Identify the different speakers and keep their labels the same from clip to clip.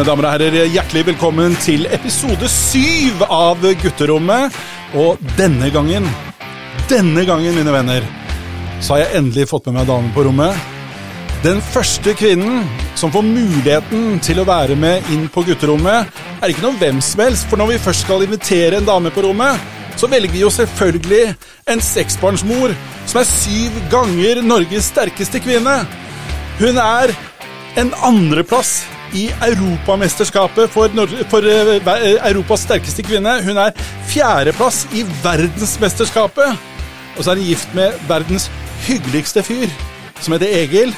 Speaker 1: mine damer og herrer. Hjertelig velkommen til episode syv av Gutterommet. Og denne gangen, denne gangen, mine venner, så har jeg endelig fått med meg damen på rommet. Den første kvinnen som får muligheten til å være med inn på gutterommet, er ikke noe hvem som helst, for når vi først skal invitere en dame på rommet, så velger vi jo selvfølgelig en seksbarnsmor som er syv ganger Norges sterkeste kvinne. Hun er en andreplass i Europamesterskapet for, for uh, Europas sterkeste kvinne. Hun er fjerdeplass i verdensmesterskapet. Og så er hun gift med verdens hyggeligste fyr, som heter Egil.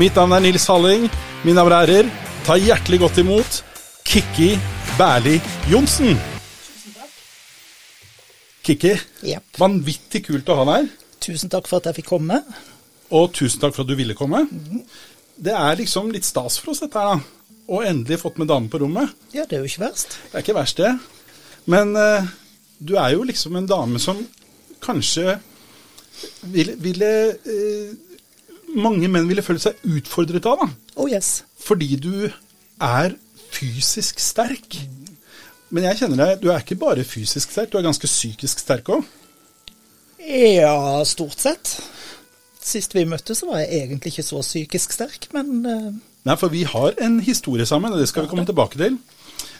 Speaker 1: Mitt navn er Nils Halling. Mine damer og herrer, ta hjertelig godt imot Kikki Berli Johnsen. Kikki,
Speaker 2: Yep.
Speaker 1: vanvittig kult å ha deg her.
Speaker 2: Tusen takk for at jeg fikk komme.
Speaker 1: Og tusen takk for at du ville komme. Det er liksom litt stas for oss, dette her, da. Og endelig fått med dame på rommet.
Speaker 2: Ja, det er jo ikke verst.
Speaker 1: Det er ikke verst, det. Men uh, du er jo liksom en dame som kanskje ville, ville uh, Mange menn ville følt seg utfordret av, da.
Speaker 2: Oh yes.
Speaker 1: Fordi du er fysisk sterk. Men jeg kjenner deg, du er ikke bare fysisk sterk, du er ganske psykisk sterk òg.
Speaker 2: Ja, stort sett. Sist vi møttes, så var jeg egentlig ikke så psykisk sterk, men eh,
Speaker 1: Nei, for vi har en historie sammen, og det skal vi komme tilbake til.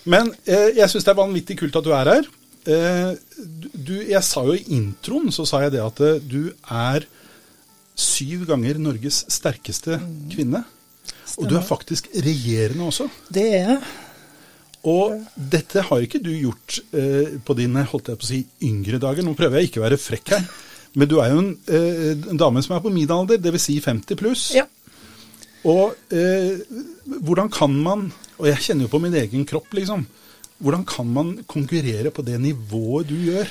Speaker 1: Men eh, jeg syns det er vanvittig kult at du er her. Eh, du, jeg sa jo i introen så sa jeg det at eh, du er syv ganger Norges sterkeste kvinne. Og du er faktisk regjerende også.
Speaker 2: det er jeg.
Speaker 1: Og dette har ikke du gjort eh, på dine holdt jeg på å si, yngre dager. Nå prøver jeg ikke å være frekk her, men du er jo en, eh, en dame som er på min alder, dvs. Si 50 pluss.
Speaker 2: Ja.
Speaker 1: Og eh, hvordan kan man, og jeg kjenner jo på min egen kropp, liksom, hvordan kan man konkurrere på det nivået du gjør,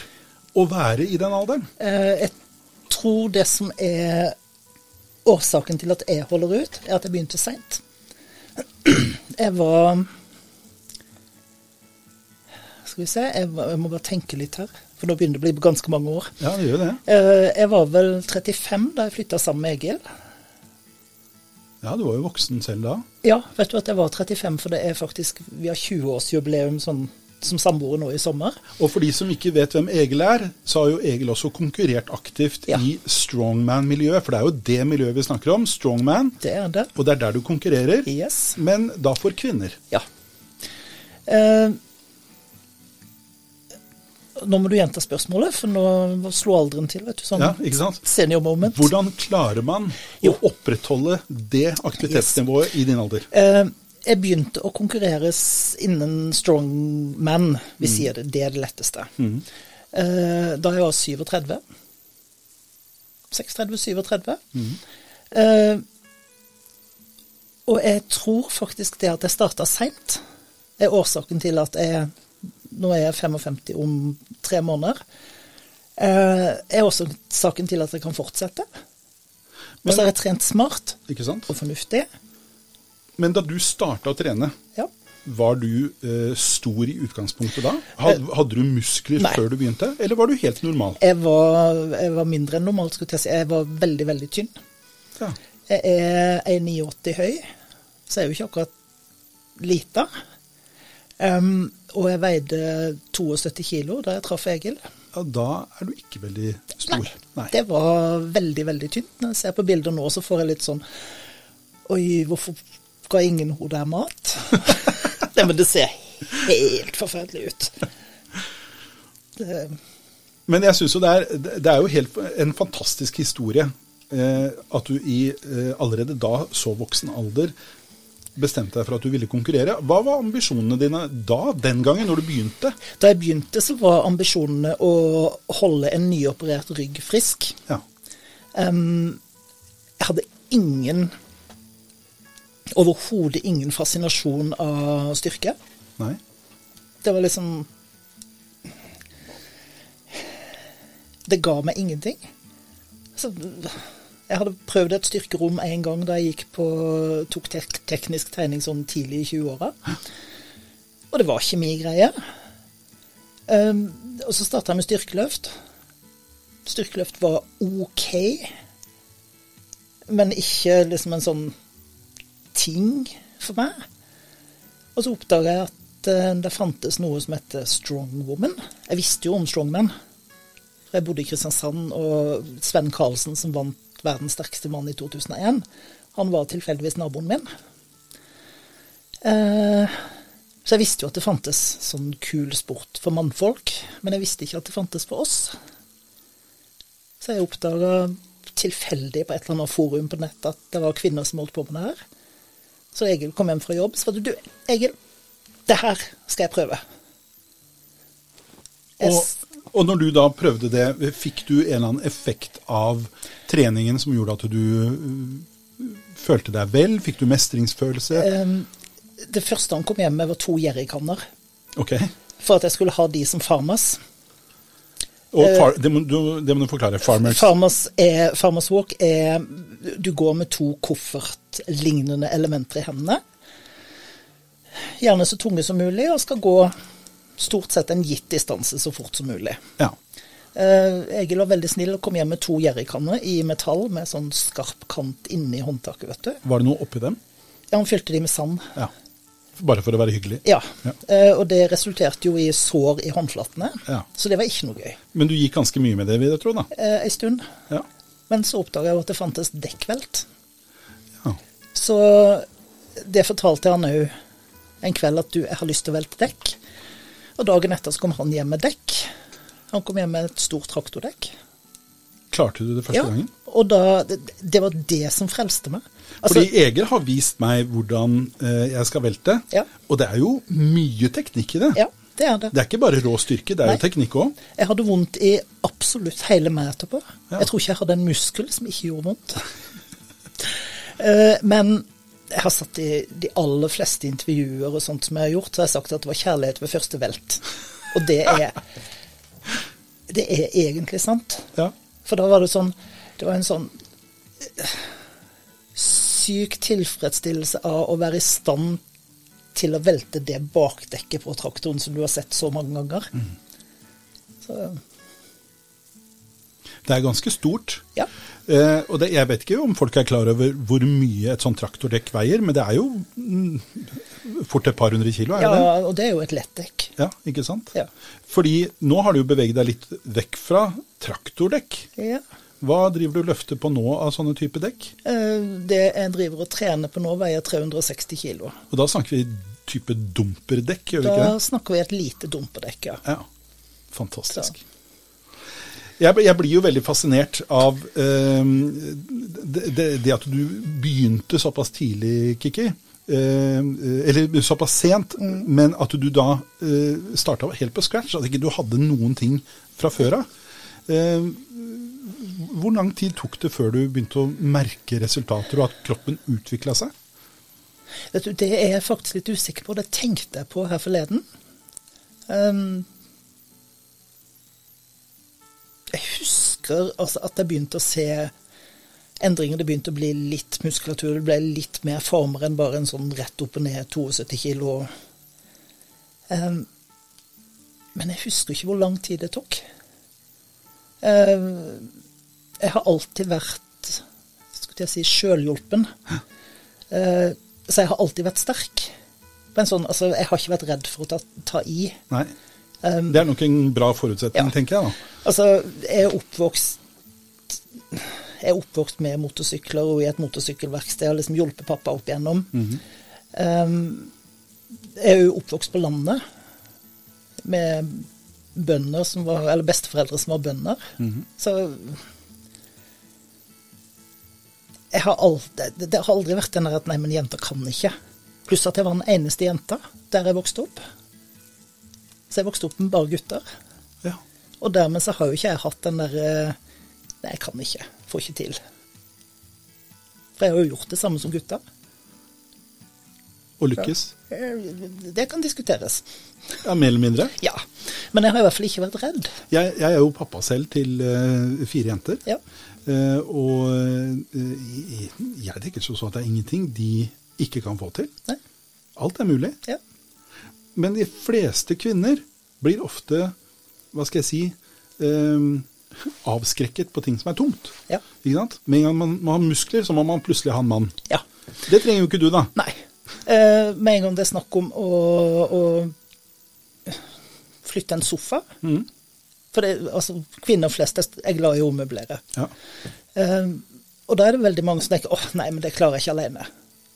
Speaker 1: og være i den alderen?
Speaker 2: Eh, jeg tror det som er årsaken til at jeg holder ut, er at jeg begynte seint. Jeg var Skal vi se, jeg, jeg må bare tenke litt her, for nå begynner det å bli ganske mange år.
Speaker 1: Ja, det gjør det.
Speaker 2: Eh, Jeg var vel 35 da jeg flytta sammen med Egil.
Speaker 1: Ja, du var jo voksen selv da.
Speaker 2: Ja, vet du at jeg var 35, for det er faktisk Vi har 20-årsjubileum sånn, som samboere nå i sommer.
Speaker 1: Og for de som ikke vet hvem Egil er, så har jo Egil også konkurrert aktivt
Speaker 2: Ja.
Speaker 1: i strongman-miljøet. For det er jo det miljøet vi snakker om, strongman.
Speaker 2: Det er det.
Speaker 1: Og det er der du konkurrerer,
Speaker 2: Yes.
Speaker 1: men da for kvinner.
Speaker 2: Ja. Eh, nå må du gjenta spørsmålet, for nå slo alderen til. vet du, sånn
Speaker 1: Ja, ikke sant?
Speaker 2: Senior moment.
Speaker 1: Hvordan klarer man
Speaker 2: Jo.
Speaker 1: å opprettholde det aktivitetsnivået i din alder?
Speaker 2: Eh, jeg begynte å konkurrere innen innen strongman, vi sier det. Det er det letteste. Eh, da jeg var 37. 36-37. Eh, og jeg tror faktisk det at jeg starta seint, er årsaken til at jeg Nå er jeg 55 om tre måneder. Eh, er også saken til at jeg kan fortsette. Og så har jeg trent smart og fornuftig.
Speaker 1: Men da du starta å trene,
Speaker 2: Ja.
Speaker 1: var du eh, stor i utgangspunktet da? Had, hadde du muskler
Speaker 2: Nei.
Speaker 1: før du begynte, eller var du helt normal?
Speaker 2: Jeg var, jeg var mindre enn normalt, skulle jeg si. Jeg var veldig, veldig tynn.
Speaker 1: Ja.
Speaker 2: Jeg er 1,89 høy, så jeg er jo ikke akkurat lita. Um, og jeg veide 72 kilo da jeg traff Egil.
Speaker 1: ja, da er du ikke veldig stor. Nei.
Speaker 2: Det var veldig, veldig tynt. Når jeg ser på bilder nå, så får jeg litt sånn Oi, hvorfor ga ingen hodet der mat? Nei, men det ser helt forferdelig ut. Det,
Speaker 1: Men jeg syns jo det er, det er jo helt en fantastisk historie eh, at du i eh, allerede da så voksen alder bestemte deg for at du ville konkurrere. Hva var ambisjonene dine da, den gangen, når du begynte?
Speaker 2: Da jeg begynte, så var ambisjonene å holde en nyoperert rygg frisk.
Speaker 1: Ja.
Speaker 2: Um, jeg hadde ingen Overhodet ingen fascinasjon av styrke.
Speaker 1: Nei?
Speaker 2: Det var liksom Det ga meg ingenting. Så, jeg hadde prøvd et styrkerom en gang da jeg på, tok tek teknisk tegning sånn tidlig i 20-åra. Og det var ikke min greie. Um, og så starta jeg med styrkeløft. Styrkeløft var OK, men ikke liksom en sånn ting for meg. Og så oppdaga jeg at uh, det fantes noe som heter Strong Woman. Jeg visste jo om Strongman. For jeg bodde i Kristiansand, og Sven Karlsen, som vant Verdens sterkeste mann i 2001, han var tilfeldigvis naboen min. Eh, så jeg visste jo at det fantes sånn kul sport for mannfolk, men jeg visste ikke at det fantes for oss. Så jeg oppdaga tilfeldig på et eller annet forum på nett at det var kvinner som holdt på med det her. Så Egil kom hjem fra jobb, så var det du, Egil, det her skal jeg prøve. Jeg,
Speaker 1: Og, og når du da prøvde det, fikk du en eller annen effekt av treningen som gjorde at du øh, følte deg vel? Fikk du mestringsfølelse?
Speaker 2: Ehm, det første han kom hjem med, var to jerrykanner.
Speaker 1: Ok.
Speaker 2: For at jeg skulle ha de som Farmers.
Speaker 1: Far, det, må, du, det må du forklare. Farmers.
Speaker 2: Farmers, er, farmers Walk er Du går med to koffertlignende elementer i hendene. Gjerne så tunge som mulig, og skal gå stort sett en gitt distanse så fort som mulig.
Speaker 1: Ja.
Speaker 2: Eh, Egil var veldig snill og kom hjem med to jerrykanner i metall med sånn skarp kant inni håndtaket, vet du.
Speaker 1: Var det noe oppi dem?
Speaker 2: Ja, han fylte de med sand.
Speaker 1: Ja. Bare for å være hyggelig?
Speaker 2: Ja.
Speaker 1: Ja.
Speaker 2: Eh, og det resulterte jo i sår i håndflatene.
Speaker 1: Ja.
Speaker 2: Så det var ikke noe gøy.
Speaker 1: Men du gikk ganske mye med det, vil jeg tro, da?
Speaker 2: Eh, en stund.
Speaker 1: Ja.
Speaker 2: Men så oppdaga jeg jo at det fantes dekkvelt.
Speaker 1: ja.
Speaker 2: Så det fortalte han òg en kveld at du, jeg har lyst til å velte dekk. Og dagen etter så kom han hjem med dekk. Han kom hjem med et stort traktordekk.
Speaker 1: Klarte du det første
Speaker 2: Ja,
Speaker 1: gangen?
Speaker 2: og da, det, det var det som frelste meg. Altså,
Speaker 1: Fordi Egil har vist meg hvordan eh, jeg skal velte,
Speaker 2: Ja.
Speaker 1: og det er jo mye teknikk i det.
Speaker 2: ja, det er det.
Speaker 1: Det er ikke bare rå styrke, det er
Speaker 2: Nei.
Speaker 1: jo teknikk òg.
Speaker 2: Jeg hadde vondt i absolutt hele meg etterpå.
Speaker 1: Ja.
Speaker 2: Jeg tror ikke jeg hadde en muskel som ikke gjorde vondt. Eh, Men jeg har satt i de aller fleste intervjuer og sånt som jeg har gjort, så har jeg sagt at det var kjærlighet ved første velt. Og det er Det er egentlig sant.
Speaker 1: Ja.
Speaker 2: For da var det sånn Det var en sånn eh, syk tilfredsstillelse av å være i stand til å velte det bakdekket på traktoren som du har sett så mange ganger. Så
Speaker 1: Det er ganske stort.
Speaker 2: ja.
Speaker 1: Eh, og det, jeg vet ikke om folk er klar over hvor mye et sånt traktordekk veier, men det er jo mm, fort et par hundre kilo, er ja, det?
Speaker 2: ja. Og det er jo et lettdekk.
Speaker 1: Ja, ikke sant?
Speaker 2: Ja.
Speaker 1: Fordi nå har du jo beveget deg litt vekk fra traktordekk.
Speaker 2: Ja.
Speaker 1: Hva driver du løfter på nå av sånne type dekk?
Speaker 2: Eh, Det jeg driver og trener på nå, veier 360 kilo.
Speaker 1: Og da snakker vi type dumperdekk, gjør vi ikke
Speaker 2: Da snakker vi et lite dumperdekk, ja.
Speaker 1: Ja, fantastisk. Jeg, jeg blir jo veldig fascinert av eh, det, det, det at du begynte såpass tidlig, Kikki. Eh, eller såpass sent, men at du da eh, starta helt på scratch. At ikke du hadde noen ting fra før av. Eh, hvor lang tid tok det før du begynte å merke resultater, og at kroppen utvikla seg?
Speaker 2: Det er jeg faktisk litt usikker på. Det tenkte jeg på her forleden. Um, jeg husker altså at jeg begynte å se endringer. Det begynte å bli litt muskulatur. Det ble litt mer former enn bare en sånn rett opp og ned 72 kilo. Um, men jeg husker ikke hvor lang tid det tok. Um, jeg har alltid vært skulle jeg si, sjølhjulpen. Uh, så jeg har alltid vært sterk. På en sånn, altså, jeg har ikke vært redd for å ta, ta i.
Speaker 1: Nei.
Speaker 2: Um,
Speaker 1: Det er nok en bra forutsetning,
Speaker 2: Ja.
Speaker 1: tenker jeg da.
Speaker 2: Altså, jeg er oppvokst Jeg er oppvokst med motorsykler og i et motorsykkelverksted. Jeg har liksom hjulpet pappa opp igjennom. um, jeg er jo oppvokst på landet med bønder som var Eller besteforeldre som var bønder. Så jeg har aldri, det, det har aldri vært den der at nei, men jenter kan ikke. Pluss at jeg var den eneste jenta der jeg vokste opp. Så jeg vokste opp med bare gutter.
Speaker 1: Ja.
Speaker 2: Og dermed så har jo ikke jeg hatt den der eh, Nei, jeg kan ikke. Får ikke til. For jeg har jo gjort det samme som gutta.
Speaker 1: Og lykkes.
Speaker 2: Eh, Det kan diskuteres.
Speaker 1: Ja, Mer eller mindre.
Speaker 2: Ja. Men jeg har i hvert fall ikke vært redd.
Speaker 1: Jeg, jeg er jo pappa selv til uh, fire jenter.
Speaker 2: Ja.
Speaker 1: Uh, og uh, jeg tenker sånn at det er ingenting de ikke kan få til.
Speaker 2: Nei.
Speaker 1: Alt er mulig.
Speaker 2: Ja.
Speaker 1: Men de fleste kvinner blir ofte, hva skal jeg si, eh, avskrekket på ting som er tungt.
Speaker 2: Ja.
Speaker 1: Ikke sant? Med en gang man, man har muskler, så må man plutselig ha en mann.
Speaker 2: Ja.
Speaker 1: Det trenger jo ikke du, da.
Speaker 2: Nei. Eh, med en gang det er snakk om å, å flytte en sofa
Speaker 1: Mm.
Speaker 2: For det, altså, kvinner flest er glad i å ommøblere.
Speaker 1: Ja.
Speaker 2: Eh, og da er det veldig mange som tenker åh, nei, men det klarer jeg ikke alene.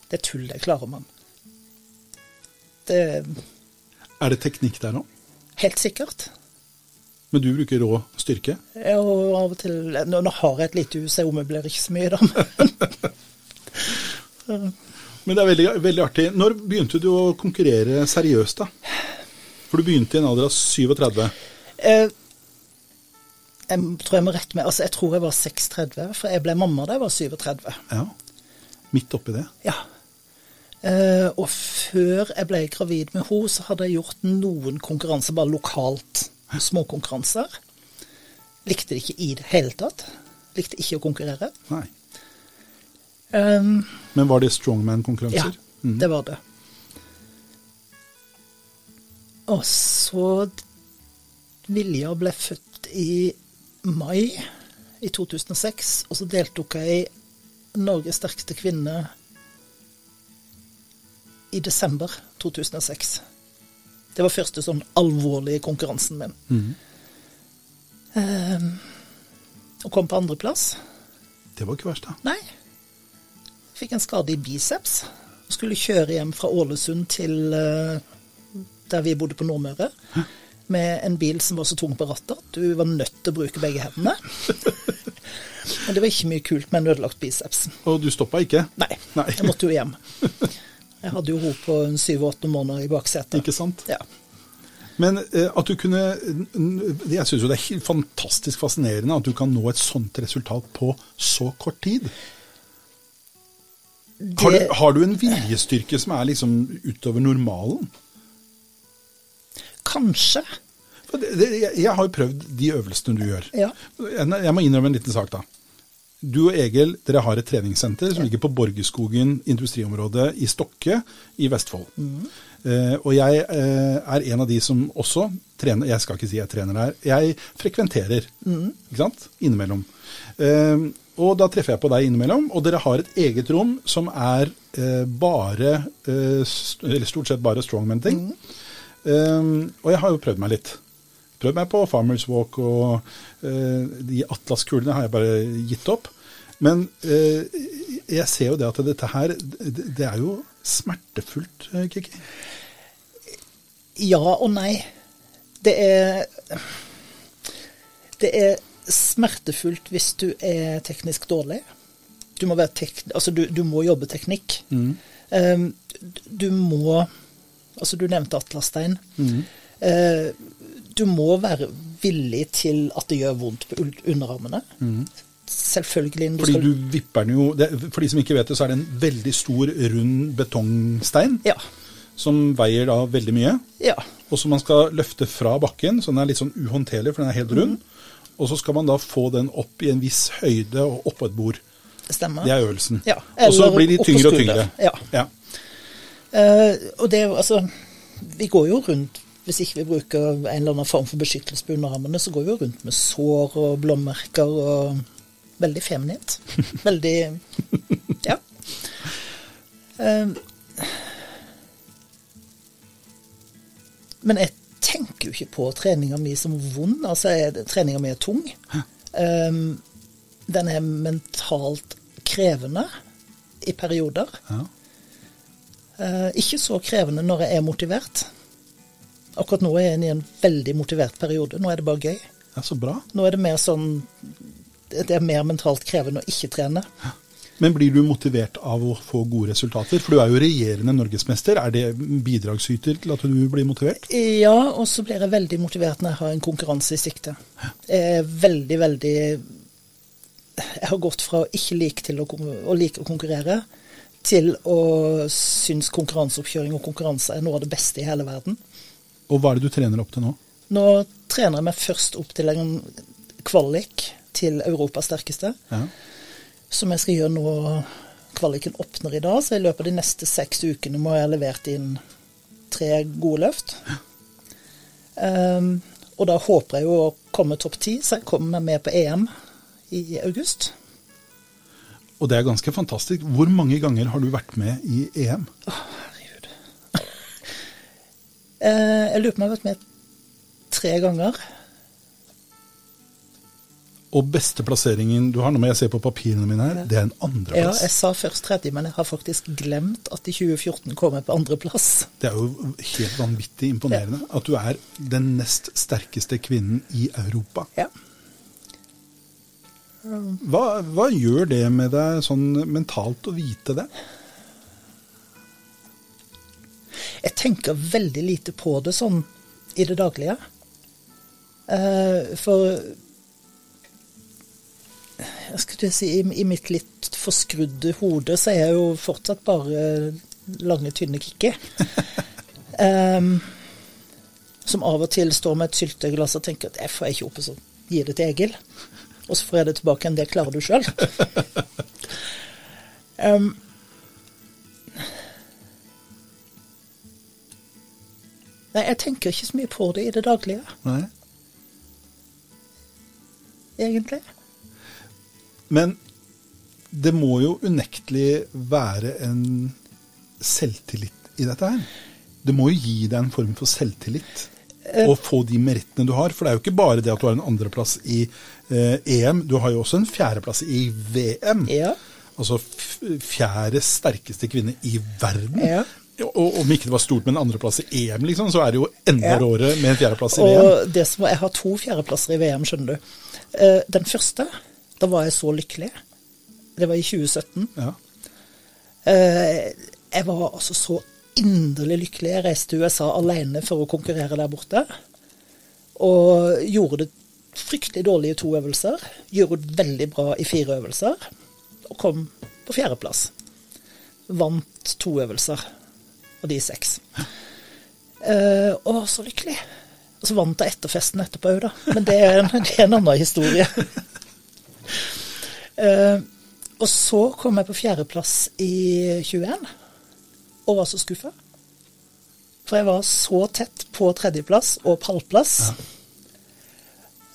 Speaker 2: Det er tull, det klarer man. Det er
Speaker 1: det teknikk der nå?
Speaker 2: helt sikkert.
Speaker 1: Men du bruker rå styrke?
Speaker 2: Ja, Og av og til Nå, nå har jeg et lite hus, jeg ommøblerer ikke så mye, da. Men,
Speaker 1: Men det er veldig, veldig artig. Når begynte du å konkurrere seriøst, da? For du begynte i en alder av 37.
Speaker 2: eh, jeg tror jeg må rette meg Altså, jeg tror jeg var 36, for jeg ble mamma da jeg var 37.
Speaker 1: Ja. Midt oppi det.
Speaker 2: Ja. Eh, og før jeg ble gravid med henne, så hadde jeg gjort noen konkurranser, bare lokalt. Småkonkurranser. Likte det ikke i det hele tatt. Likte ikke å konkurrere.
Speaker 1: Nei.
Speaker 2: Um,
Speaker 1: Men var det strongman-konkurranser? Mm.
Speaker 2: det var det. Og så Vilja ble født i mai i 2006, og så deltok jeg i Norges sterkeste kvinne i desember 2006. Det var første sånn alvorlige konkurransen min.
Speaker 1: Mm.
Speaker 2: Um, og kom på andreplass.
Speaker 1: Det var ikke verst, da.
Speaker 2: Nei. Fikk en skade i biceps. Og skulle kjøre hjem fra Ålesund til uh, der vi bodde på Nordmøre. Med en bil som var så tung på rattet at du var nødt til å bruke begge hendene. Men det var ikke mye kult med en ødelagt biceps.
Speaker 1: Og du stoppa ikke?
Speaker 2: Nei,
Speaker 1: Nei.
Speaker 2: jeg måtte jo hjem. Jeg hadde jo henne på en syv-åtte måneder i baksetet.
Speaker 1: Ikke sant?
Speaker 2: Ja.
Speaker 1: Men eh, at du kunne Jeg syns jo det er helt fantastisk fascinerende at du kan nå et sånt resultat på så kort tid. Har du, har du en viljestyrke som er liksom utover normalen?
Speaker 2: kanskje.
Speaker 1: For det, det, jeg, jeg har jo prøvd de øvelsene du gjør.
Speaker 2: Ja.
Speaker 1: Jeg, jeg må innrømme en liten sak, da. Du og Egil dere har et treningssenter som ligger på Borgerskogen industriområde i Stokke i Vestfold. Eh, og jeg eh, er en av de som også trener Jeg skal ikke si jeg trener der. Jeg frekventerer, ikke sant? Innimellom. Eh, og da treffer jeg på deg innimellom, og dere har et eget rom som er eh, bare eh, Eller stort sett bare strongman-ting. Eh, og jeg har jo prøvd meg litt. Prøvd meg på Farmers Walk, og eh, de atlaskulene har jeg bare gitt opp. Men eh, jeg ser jo det at dette her, det, er jo smertefullt, eh, Kiki.
Speaker 2: Ja og nei. Det er Det er smertefullt hvis du er teknisk dårlig. Du må, være tek, altså du, du må jobbe teknikk. Um, du må Altså, du nevnte Atlasstein. Uh, du må være villig til at det gjør vondt på underarmene. underarmene. Selvfølgelig. Du
Speaker 1: Fordi
Speaker 2: skal-
Speaker 1: du vipper den jo det, For de som ikke vet det, så er det en veldig stor, rund betongstein
Speaker 2: Ja.
Speaker 1: som veier da veldig mye.
Speaker 2: Ja.
Speaker 1: Og som man skal løfte fra bakken, så den er litt sånn uhåndterlig, for den er helt rund. Og så skal man da få den opp i en viss høyde og oppå et bord.
Speaker 2: Stemmer.
Speaker 1: Det er øvelsen.
Speaker 2: Ja,
Speaker 1: og så blir de tyngre og tyngre.
Speaker 2: Ja.
Speaker 1: ja.
Speaker 2: Uh, og det er jo altså Vi går jo rundt Hvis ikke vi bruker en eller annen form for beskyttelse på underarmene, så går vi jo rundt med sår og blåmerker og Veldig feminint. Veldig Ja. Eh, men jeg tenker jo ikke på treninga mi som vond. Altså, treninga mi er tung. Eh, den er mentalt krevende i perioder.
Speaker 1: ja.
Speaker 2: Eh, ikke så krevende når jeg er motivert. Akkurat nå er jeg i en veldig motivert periode. Nå er det bare gøy.
Speaker 1: Ja, så bra.
Speaker 2: Nå er det mer sånn Det er mer mentalt krevende å ikke trene.
Speaker 1: Men blir du motivert av å få gode resultater? For du er jo regjerende norgesmester. Er det bidragsyter til at du blir motivert?
Speaker 2: Ja, og så blir jeg veldig motivert når jeg har en konkurranse i sikte. Jeg er veldig, veldig Jeg har gått fra å ikke like til å, å like å konkurrere, til å synes konkurranseoppkjøring og konkurranse er noe av det beste i hele verden.
Speaker 1: Og hva er det du trener opp til nå?
Speaker 2: Nå trener jeg meg først opp til en kvalik til Europas sterkeste,
Speaker 1: Ja.
Speaker 2: som jeg skal gjøre nå. Kvaliken åpner i dag, så i løpet av de neste seks ukene må jeg ha levert inn tre gode løft. Ehm, og da håper jeg jo å komme topp ti, så jeg kommer med på EM i august.
Speaker 1: Og det er ganske fantastisk. Hvor mange ganger har du vært med i EM?
Speaker 2: Eh, jeg lurer på om jeg har vært med tre ganger.
Speaker 1: Og beste plasseringen du har, nå må jeg se på papirene mine her, det er en andreplass.
Speaker 2: Ja, jeg sa først tredje, men jeg har faktisk glemt at i 2014 kom jeg på andreplass.
Speaker 1: Det er jo helt vanvittig imponerende at du er den nest sterkeste kvinnen i Europa.
Speaker 2: Ja.
Speaker 1: Hva, hva gjør det med deg sånn mentalt å vite det?
Speaker 2: Jeg tenker veldig lite på det sånn i det daglige. Eh, for jeg skulle si, i, I mitt litt forskrudde hode så er jeg jo fortsatt bare lange, tynne Kikki. um, som av og til står med et sylteglass og tenker at jeg får ikke opp, og så gir det til Egil. Og så får jeg det tilbake igjen. Det klarer du sjøl. um, Nei, jeg tenker ikke så mye på det i det daglige,
Speaker 1: Nei.
Speaker 2: egentlig.
Speaker 1: Men det må jo unektelig være en selvtillit i dette her. Det må jo gi deg en form for selvtillit. Å få de merittene du har. For det er jo ikke bare det at du har en andreplass i eh, EM, du har jo også en fjerdeplass i VM.
Speaker 2: Ja.
Speaker 1: Altså fjerde sterkeste kvinne i verden.
Speaker 2: Ja.
Speaker 1: Og om ikke det var stort med en andreplass i EM, liksom, så er det jo enda
Speaker 2: Ja.
Speaker 1: råere med en fjerdeplass i VM.
Speaker 2: Og det som jeg har to fjerdeplasser i VM, skjønner du. Eh, Den første, da var jeg så lykkelig. Det var i 2017.
Speaker 1: Ja.
Speaker 2: Eh, Jeg var altså så inderlig lykkelig. Jeg reiste til USA alene for å konkurrere der borte. Og gjorde det fryktelig dårlig i to øvelser. Gjorde det veldig bra i fire øvelser. Og kom på fjerdeplass. Vant to øvelser av de seks. Uh, og så lykkelig. Og så vant jeg etterfesten etterpå òg, da. Men det er, en, det er en annen historie. Uh, og så kom jeg på fjerdeplass i 21, og var så skuffa. For jeg var så tett på tredjeplass og pallplass.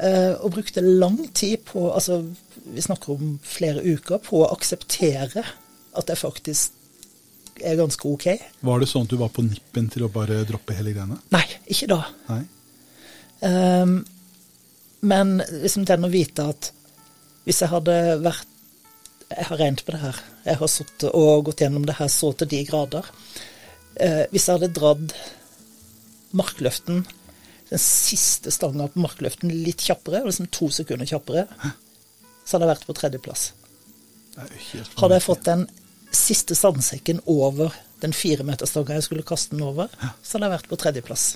Speaker 2: Uh, og brukte lang tid på, altså vi snakker om flere uker, på å akseptere at jeg faktisk er ganske ok.
Speaker 1: Var det sånn at du var på nippen til å bare droppe hele greiene?
Speaker 2: Nei, ikke da.
Speaker 1: Nei?
Speaker 2: Um, men liksom den å vite at hvis jeg hadde vært Jeg har regnet på det her. Jeg har sittet og gått gjennom det her så til de grader. Uh, hvis jeg hadde dratt markløften, den siste stanga på markløften, litt kjappere, liksom to sekunder kjappere, så hadde jeg vært på tredjeplass. Hadde jeg fått den siste sandsekken over den firemeterstanga jeg skulle kaste den over, så hadde jeg vært på tredjeplass.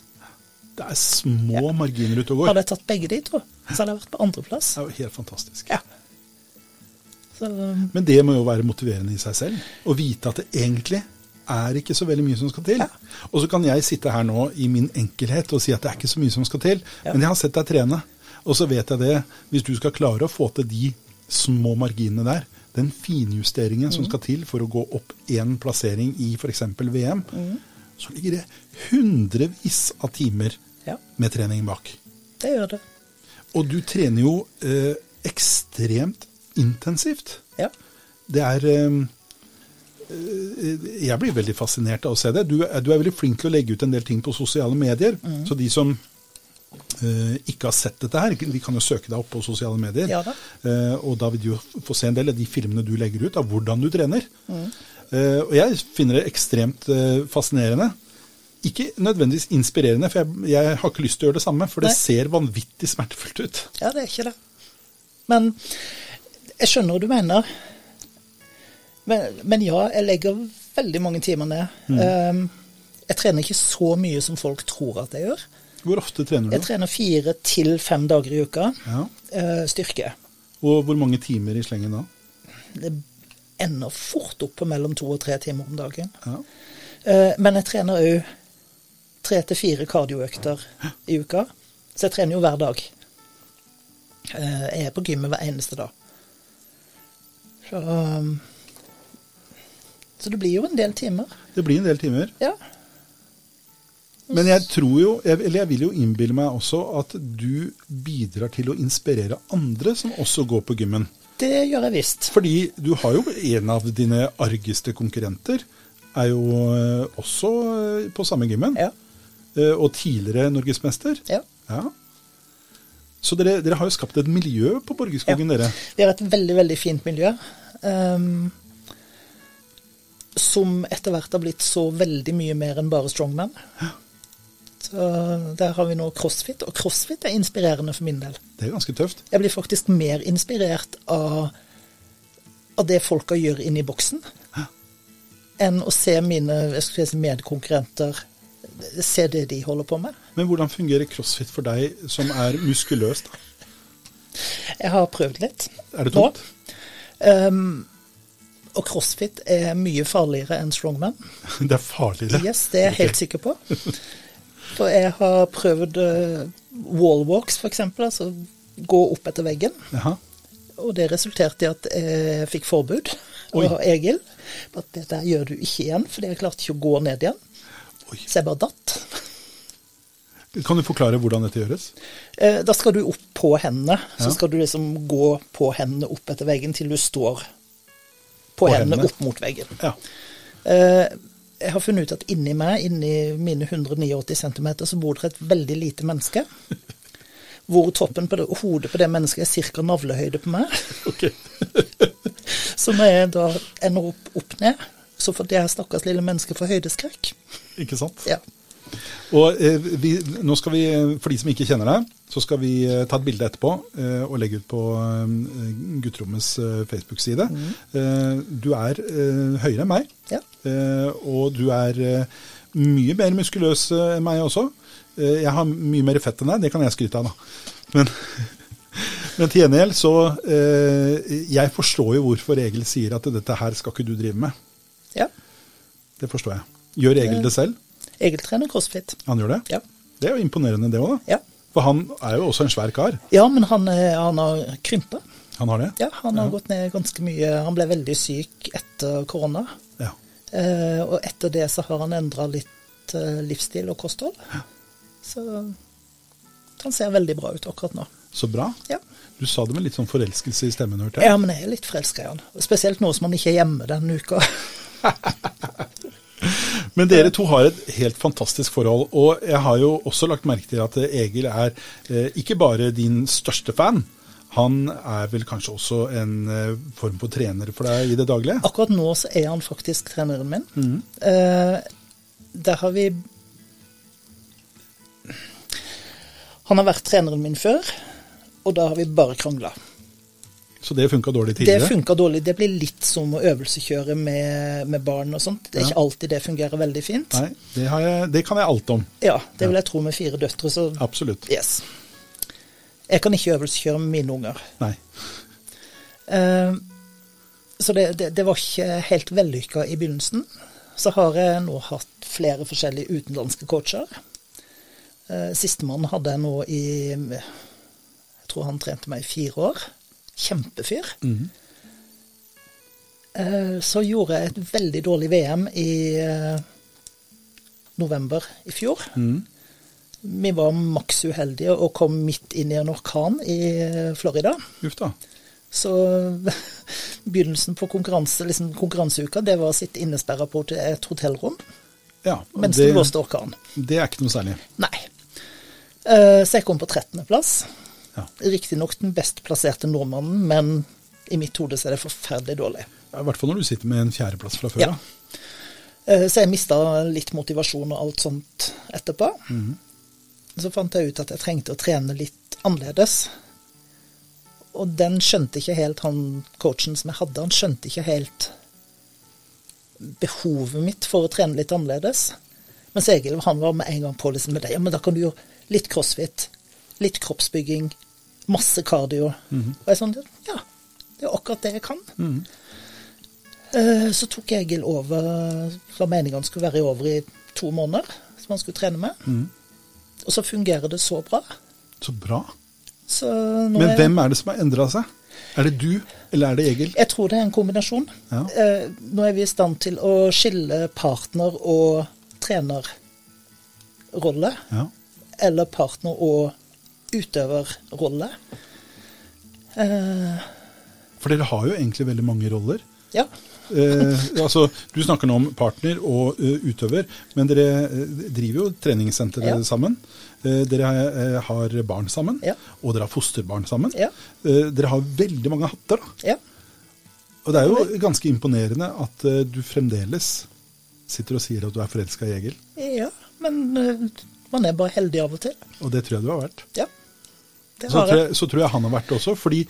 Speaker 1: Det er små marginer ute og går.
Speaker 2: Hadde jeg tatt begge de to, så hadde jeg vært på andreplass.
Speaker 1: Det er jo helt fantastisk.
Speaker 2: Ja. Så,
Speaker 1: Men det må jo være motiverende i seg selv. Å vite at det egentlig er ikke så veldig mye som skal til.
Speaker 2: Ja.
Speaker 1: Og så kan jeg sitte her nå i min enkelhet og si at det er ikke så mye som skal til.
Speaker 2: Ja.
Speaker 1: Men jeg har sett deg trene. Og så vet jeg det, hvis du skal klare å få til de små marginene der, den finjusteringen som skal til for å gå opp én plassering i f.eks. VM, så ligger det hundrevis av timer
Speaker 2: ja,
Speaker 1: med trening bak.
Speaker 2: det gjør det.
Speaker 1: Og du trener jo eh, ekstremt intensivt.
Speaker 2: Ja.
Speaker 1: Det er eh, eh, Jeg blir veldig fascinert av å se det. Du, du er veldig flink til å legge ut en del ting på sosiale medier.
Speaker 2: Mm.
Speaker 1: Så de som ikke har sett dette her, de kan jo søke deg opp på sosiale medier.
Speaker 2: Ja da.
Speaker 1: Eh, og da vil de jo få se en del av de filmene du legger ut av hvordan du trener.
Speaker 2: Mm.
Speaker 1: Eh, og jeg finner det ekstremt eh, fascinerende. Ikke nødvendigvis inspirerende, for jeg, jeg har ikke lyst til å gjøre det samme. For det
Speaker 2: Nei.
Speaker 1: ser vanvittig smertefullt ut.
Speaker 2: ja, det er ikke det. Men jeg skjønner hva du mener. Men, men ja, jeg legger veldig mange timer ned. Um, jeg trener ikke så mye som folk tror at jeg gjør.
Speaker 1: Hvor ofte trener du?
Speaker 2: Jeg trener fire til fem dager i uka.
Speaker 1: Ja.
Speaker 2: eh, styrke.
Speaker 1: Og hvor mange timer i slengen da?
Speaker 2: Det ender fort opp på mellom to og tre timer om dagen.
Speaker 1: Ja.
Speaker 2: Eh, men jeg trener òg tre til fire kardioøkter i uka. Så jeg trener jo hver dag. Eh, jeg er på gymmet hver eneste dag. Så, um, så det blir jo en del timer.
Speaker 1: Det blir en del timer.
Speaker 2: Ja.
Speaker 1: Men jeg tror jo, jeg- eller jeg vil jo innbille meg også at du bidrar til å inspirere andre som også går på gymmen.
Speaker 2: Det gjør jeg visst.
Speaker 1: Fordi du har jo en av dine argeste konkurrenter, er jo eh, også eh, på samme gymmen.
Speaker 2: Ja.
Speaker 1: eh, og tidligere norgesmester.
Speaker 2: Ja.
Speaker 1: Ja. Så dere, dere har jo skapt et miljø på Borgerskogen, dere.
Speaker 2: Vi har et veldig, veldig fint miljø. Um, som etter hvert har blitt så veldig mye mer enn bare strongman. Så der har vi nå crossfit, og crossfit er inspirerende for min del.
Speaker 1: Det er ganske tøft.
Speaker 2: Jeg blir faktisk mer inspirert av, av det folka gjør inne i boksen, enn å se mine jeg skal si, medkonkurrenter se det de holder på med.
Speaker 1: Men hvordan fungerer crossfit for deg som er muskuløs? da?
Speaker 2: Jeg har prøvd litt.
Speaker 1: Er det tungt?
Speaker 2: Um, og crossfit er mye farligere enn strongman.
Speaker 1: Det er farligere.
Speaker 2: Yes, det er jeg helt sikker på. For jeg har prøvd uh, wallwalks, f.eks. Altså gå opp etter veggen.
Speaker 1: Aha.
Speaker 2: Og det resulterte i at jeg fikk forbud av Egil. At dette gjør du ikke igjen, fordi jeg klarte ikke å gå ned igjen.
Speaker 1: Oi.
Speaker 2: Så jeg bare datt.
Speaker 1: Kan du forklare hvordan dette gjøres?
Speaker 2: Eh, Da skal du opp på hendene.
Speaker 1: Ja.
Speaker 2: Så skal du liksom gå på hendene opp etter veggen til du står på,
Speaker 1: På
Speaker 2: hendene,
Speaker 1: hendene.
Speaker 2: opp mot veggen.
Speaker 1: Ja.
Speaker 2: Eh, Jeg har funnet ut at inni meg, inni mine 189 cm, så bor det et veldig lite menneske. Hvor toppen på det, hodet på det mennesket er ca. navlehøyde på meg.
Speaker 1: Ok.
Speaker 2: Så når jeg da ender opp opp ned, så for det her stakkars lille mennesket får høydeskrekk.
Speaker 1: Ikke sant?
Speaker 2: Ja.
Speaker 1: Og eh, vi, nå skal vi, For de som ikke kjenner deg, så skal vi eh, ta et bilde etterpå eh, og legge ut på eh, gutterommets eh, Facebook-side. Eh, du er eh, høyere enn meg,
Speaker 2: ja.
Speaker 1: eh, og du er eh, mye mer muskuløs eh, enn meg også. Eh, jeg har mye mer fett enn deg, det kan jeg skryte av, da. Men, men til gjengjeld så eh, Jeg forstår jo hvorfor Egil sier at dette her skal ikke du drive med.
Speaker 2: ja.
Speaker 1: Det forstår jeg. Gjør Egil det selv?
Speaker 2: Egil trener crossfit.
Speaker 1: Han gjør det?
Speaker 2: Ja.
Speaker 1: Det er jo imponerende, det òg, da.
Speaker 2: Ja.
Speaker 1: For han er jo også en svær kar.
Speaker 2: ja, men han, er- han har krympa.
Speaker 1: Han har det?
Speaker 2: Ja, han har gått ned ganske mye. Han ble veldig syk etter korona.
Speaker 1: Ja.
Speaker 2: Eh, og etter det så har han endra litt eh, livsstil og kosthold. Ja. Så han ser veldig bra ut akkurat nå.
Speaker 1: Så bra.
Speaker 2: Ja.
Speaker 1: Du sa det med litt sånn forelskelse i stemmen, hørte jeg.
Speaker 2: ja, men jeg er litt forelska i han. Spesielt nå som han ikke er hjemme denne uka.
Speaker 1: Men dere to har et helt fantastisk forhold. Og jeg har jo også lagt merke til at Egil er eh, ikke bare din største fan. Han er vel kanskje også en eh, form for trener for deg i det daglige?
Speaker 2: Akkurat nå så er han faktisk treneren min. Eh, der har vi Han har vært treneren min før, og da har vi bare krangla.
Speaker 1: Så det funka dårlig tidligere?
Speaker 2: Det funka dårlig. Det blir litt som å øvelseskjøre med, med barn og sånt. Det er
Speaker 1: Ja.
Speaker 2: ikke alltid det fungerer veldig fint.
Speaker 1: Nei, det, har jeg, det kan jeg alt om.
Speaker 2: Ja, det vil jeg tro med fire døtre, så
Speaker 1: Absolutt.
Speaker 2: yes. Jeg kan ikke øvelseskjøre med mine unger.
Speaker 1: Nei.
Speaker 2: Eh, så det, det, det var ikke helt vellykka i begynnelsen. Så har jeg nå hatt flere forskjellige utenlandske coacher. Uh, Sistemann hadde jeg nå i Jeg tror han trente meg i fire år. Kjempefyr. Eh, så gjorde jeg et veldig dårlig VM i eh, november i fjor.
Speaker 1: Mm.
Speaker 2: Vi var maks uheldige og kom midt inn i en orkan i eh, Florida.
Speaker 1: Uff da.
Speaker 2: Så begynnelsen på konkurranse, liksom konkurranseuka, det var å sitte innesperra på et hotellrom
Speaker 1: Ja,
Speaker 2: mens det,
Speaker 1: det,
Speaker 2: blåste orkan.
Speaker 1: det er ikke noe særlig.
Speaker 2: Nei. Så jeg kom på 13.-plass.
Speaker 1: Ja.
Speaker 2: Riktignok den best plasserte nordmannen, men i mitt hode så er det forferdelig dårlig.
Speaker 1: I hvert fall når du sitter med en fjerdeplass fra før.
Speaker 2: Ja. Eh, Så jeg mista litt motivasjon og alt sånt etterpå. Så fant jeg ut at jeg trengte å trene litt annerledes. Og den skjønte ikke helt han coachen som jeg hadde, han skjønte ikke helt behovet mitt for å trene litt annerledes. Mens Egil han var med en gang på liksom med det. Ja, men da kan du gjøre litt crossfit, litt kroppsbygging, masse cardio. Og jeg sånn, ja, det er akkurat det jeg kan. Eh, Så tok Egil over, var meningen han skulle være i over i to måneder, som han skulle trene med. Og så fungerer det så bra.
Speaker 1: Så bra.
Speaker 2: Så
Speaker 1: Men
Speaker 2: er-
Speaker 1: hvem er det som har endra seg? Er det du, eller er det Egil?
Speaker 2: Jeg tror det er en kombinasjon.
Speaker 1: Ja.
Speaker 2: Eh, nå er vi i stand til å skille partner- og trenerrolle,
Speaker 1: Ja.
Speaker 2: eller partner- og utøverrolle. Eh,
Speaker 1: For dere har jo egentlig veldig mange roller.
Speaker 2: ja.
Speaker 1: Eh, altså, du snakker nå om partner og uh, utøver, men dere uh, driver jo treningssenter
Speaker 2: Ja.
Speaker 1: sammen. Eh, dere uh, har barn sammen,
Speaker 2: Ja.
Speaker 1: og dere har fosterbarn sammen.
Speaker 2: Ja.
Speaker 1: Dere har veldig mange hatter. da.
Speaker 2: Ja.
Speaker 1: Og det er jo ganske imponerende at du fremdeles sitter og sier at du er forelska i Egil.
Speaker 2: ja. Men man er bare heldig av og til.
Speaker 1: Og det tror jeg du har vært.
Speaker 2: Ja. Det
Speaker 1: Så tror,
Speaker 2: jeg.
Speaker 1: så tror jeg han har vært det også. Fordi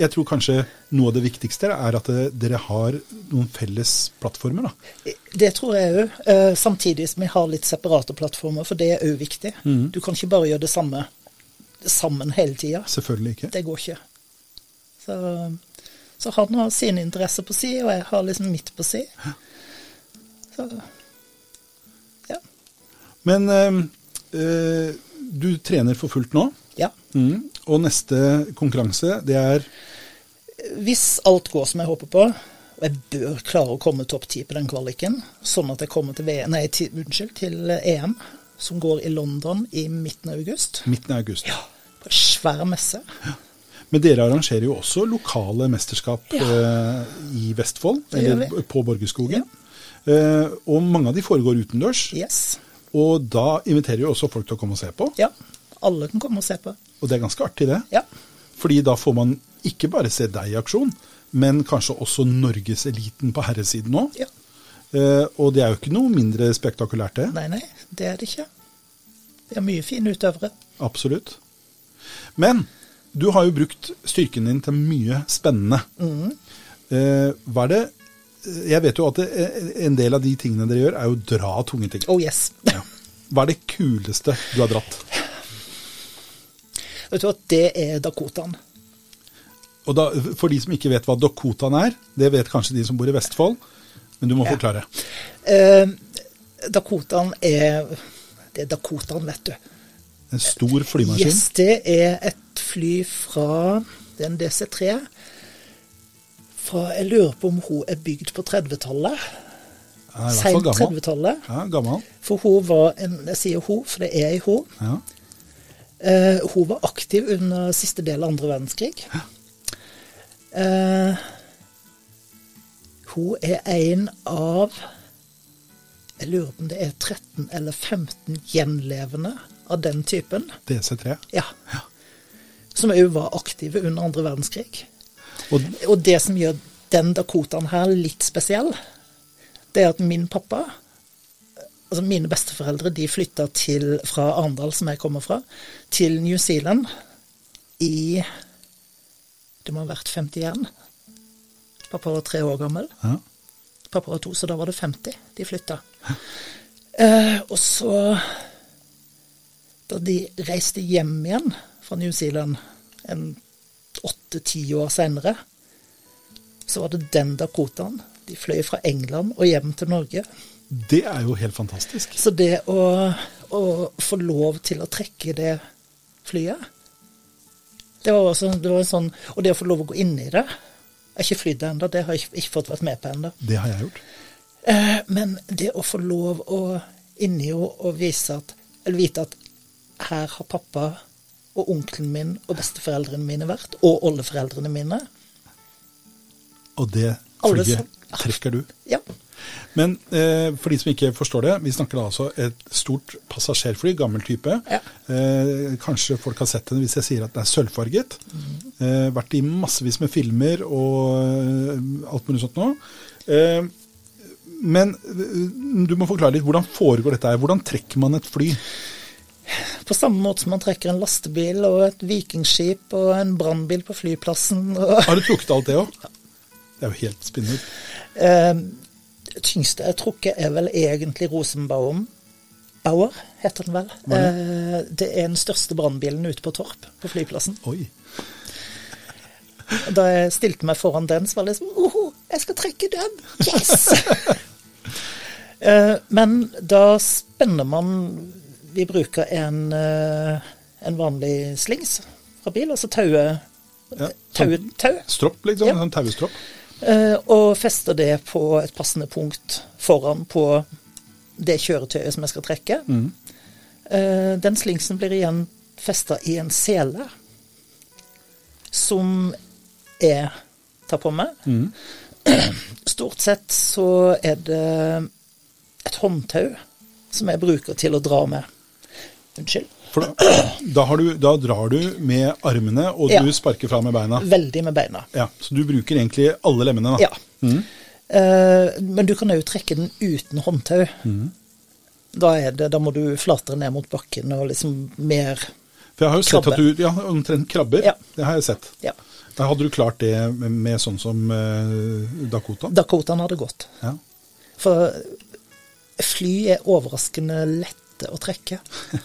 Speaker 1: jeg tror kanskje noe av det viktigste er at eh, dere har noen felles plattformer. da.
Speaker 2: Det tror jeg òg. Samtidig som vi har litt separate plattformer, for det er òg viktig.
Speaker 1: Mm.
Speaker 2: Du kan ikke bare gjøre det samme sammen hele tida.
Speaker 1: Selvfølgelig ikke.
Speaker 2: Det går ikke. Så, så han har sine interesser på si, og jeg har liksom mitt på si. Så ja.
Speaker 1: Men eh, eh, du trener for fullt nå.
Speaker 2: ja.
Speaker 1: Mm. Og neste konkurranse, det er
Speaker 2: Hvis alt går som jeg håper på, og jeg bør klare å komme topp ti på den kvaliken, sånn at jeg kommer til, VM, nei, til, unnskyld, til EM, som går i London i midten av august.
Speaker 1: midten av august.
Speaker 2: På en svær messe.
Speaker 1: Men dere arrangerer jo også lokale mesterskap
Speaker 2: Ja.
Speaker 1: eh, i Vestfold, eller på Borgerskogen. Eh, og mange av de foregår utendørs.
Speaker 2: Yes.
Speaker 1: Og da inviterer jo også folk til å komme og se på.
Speaker 2: Ja. Alle kan komme og se på.
Speaker 1: Og det er ganske artig, det.
Speaker 2: Ja.
Speaker 1: Fordi da får man ikke bare se deg i aksjon, men kanskje også norgeseliten på herresiden òg.
Speaker 2: ja.
Speaker 1: Eh, og det er jo ikke noe mindre spektakulært, det.
Speaker 2: Nei, nei, det er det ikke. Det er mye fine utøvere.
Speaker 1: Absolutt. Men du har jo brukt styrken din til mye spennende. Eh, hva er det Jeg vet jo at det, en del av de tingene dere gjør, er jo å dra tunge ting.
Speaker 2: Oh yes.
Speaker 1: Ja. Hva er det kuleste du har dratt?
Speaker 2: Vet du hva, det er Dakotaen.
Speaker 1: Og da, For de som ikke vet hva Dakotaen er, det vet kanskje de som bor i Vestfold, men du må
Speaker 2: Ja.
Speaker 1: forklare.
Speaker 2: Eh, Dakotaen er Det er Dakotaen, vet du.
Speaker 1: En stor flymaskin.
Speaker 2: Yes, det er et fly fra Det er en DC3. Fra, jeg lurer på om hun er bygd på 30-tallet.
Speaker 1: Ja,
Speaker 2: Seint 30-tallet.
Speaker 1: Ja, gammel.
Speaker 2: For hun var en Jeg sier hun, for det er ei hun.
Speaker 1: Ja.
Speaker 2: Uh, hun var aktiv under siste del av andre verdenskrig. Uh, hun er en av Jeg lurer på om det er 13 eller 15 gjenlevende av den typen.
Speaker 1: DC3.
Speaker 2: Ja. Som òg var aktive under andre verdenskrig.
Speaker 1: Og
Speaker 2: Og det som gjør den Dakotaen her litt spesiell, det er at min pappa Altså mine besteforeldre de flytta til, fra Arendal, som jeg kommer fra, til New Zealand i Det må ha vært 51. Pappa var tre år gammel.
Speaker 1: ja.
Speaker 2: Pappa var to, så da var det 50 de flytta. Eh, og så Da de reiste hjem igjen fra New Zealand en åtte-ti år senere, så var det den Dakotaen. De fløy fra England og hjem til Norge.
Speaker 1: Det er jo helt fantastisk.
Speaker 2: Så det å, å få lov til å trekke det flyet det var også, det var en sånn, Og det å få lov å gå inn i det Jeg har ikke flydd det ennå, det har jeg ikke, ikke fått vært med på ennå.
Speaker 1: Det har jeg gjort.
Speaker 2: Eh, Men det å få lov å inni henne og vise at, eller vite at her har pappa og onkelen min og besteforeldrene mine vært, og oldeforeldrene mine.
Speaker 1: Og det flyet trekker du.
Speaker 2: Ja.
Speaker 1: Men eh, for de som ikke forstår det, vi snakker da altså et stort passasjerfly, gammel type.
Speaker 2: Ja.
Speaker 1: Eh, kanskje folk har sett den hvis jeg sier at den er sølvfarget. Eh, vært i massevis med filmer og eh, alt mulig sånt nå. Eh, men eh, du må forklare litt, hvordan foregår dette her? Hvordan trekker man et fly?
Speaker 2: På samme måte som man trekker en lastebil og et vikingskip og en brannbil på flyplassen.
Speaker 1: Har du trukket alt det òg? Det er jo helt spinnvilt.
Speaker 2: eh, tyngste jeg trukker er vel egentlig Rosenbaum. Bauer heter den vel. Eh, det er den største brannbilen ute på Torp, på flyplassen.
Speaker 1: Oi.
Speaker 2: Da jeg stilte meg foran den, så var det liksom Oho, jeg skal trekke den! Yes! Eh, Men da spenner man Vi bruker en, eh, en vanlig slings fra bil, altså taue
Speaker 1: Ja,
Speaker 2: taue, tau
Speaker 1: Stropp, liksom?
Speaker 2: Ja.
Speaker 1: Sånn tauestropp?
Speaker 2: eh, og fester det på et passende punkt foran på det kjøretøyet som jeg skal trekke. Mm. Den slingsen blir igjen festa i en sele som jeg tar på meg. Stort sett så er det et håndtau som jeg bruker til å dra med. Unnskyld.
Speaker 1: For da, da, har du, da drar du med armene, og
Speaker 2: Ja.
Speaker 1: du sparker fra med beina.
Speaker 2: Veldig med beina.
Speaker 1: Ja, Så du bruker egentlig alle lemmene, da?
Speaker 2: Ja. Eh, men du kan òg trekke den uten håndtau. Da, er det, da må du flatere ned mot bakken og liksom mer
Speaker 1: For jeg har jo sett
Speaker 2: Krabbe.
Speaker 1: at du Ja, omtrent krabber.
Speaker 2: Ja.
Speaker 1: Det har jeg sett.
Speaker 2: Ja.
Speaker 1: Da hadde du klart det med, med sånn som uh, Dakota?
Speaker 2: Dakotaen hadde gått.
Speaker 1: Ja.
Speaker 2: For fly er overraskende lette å trekke.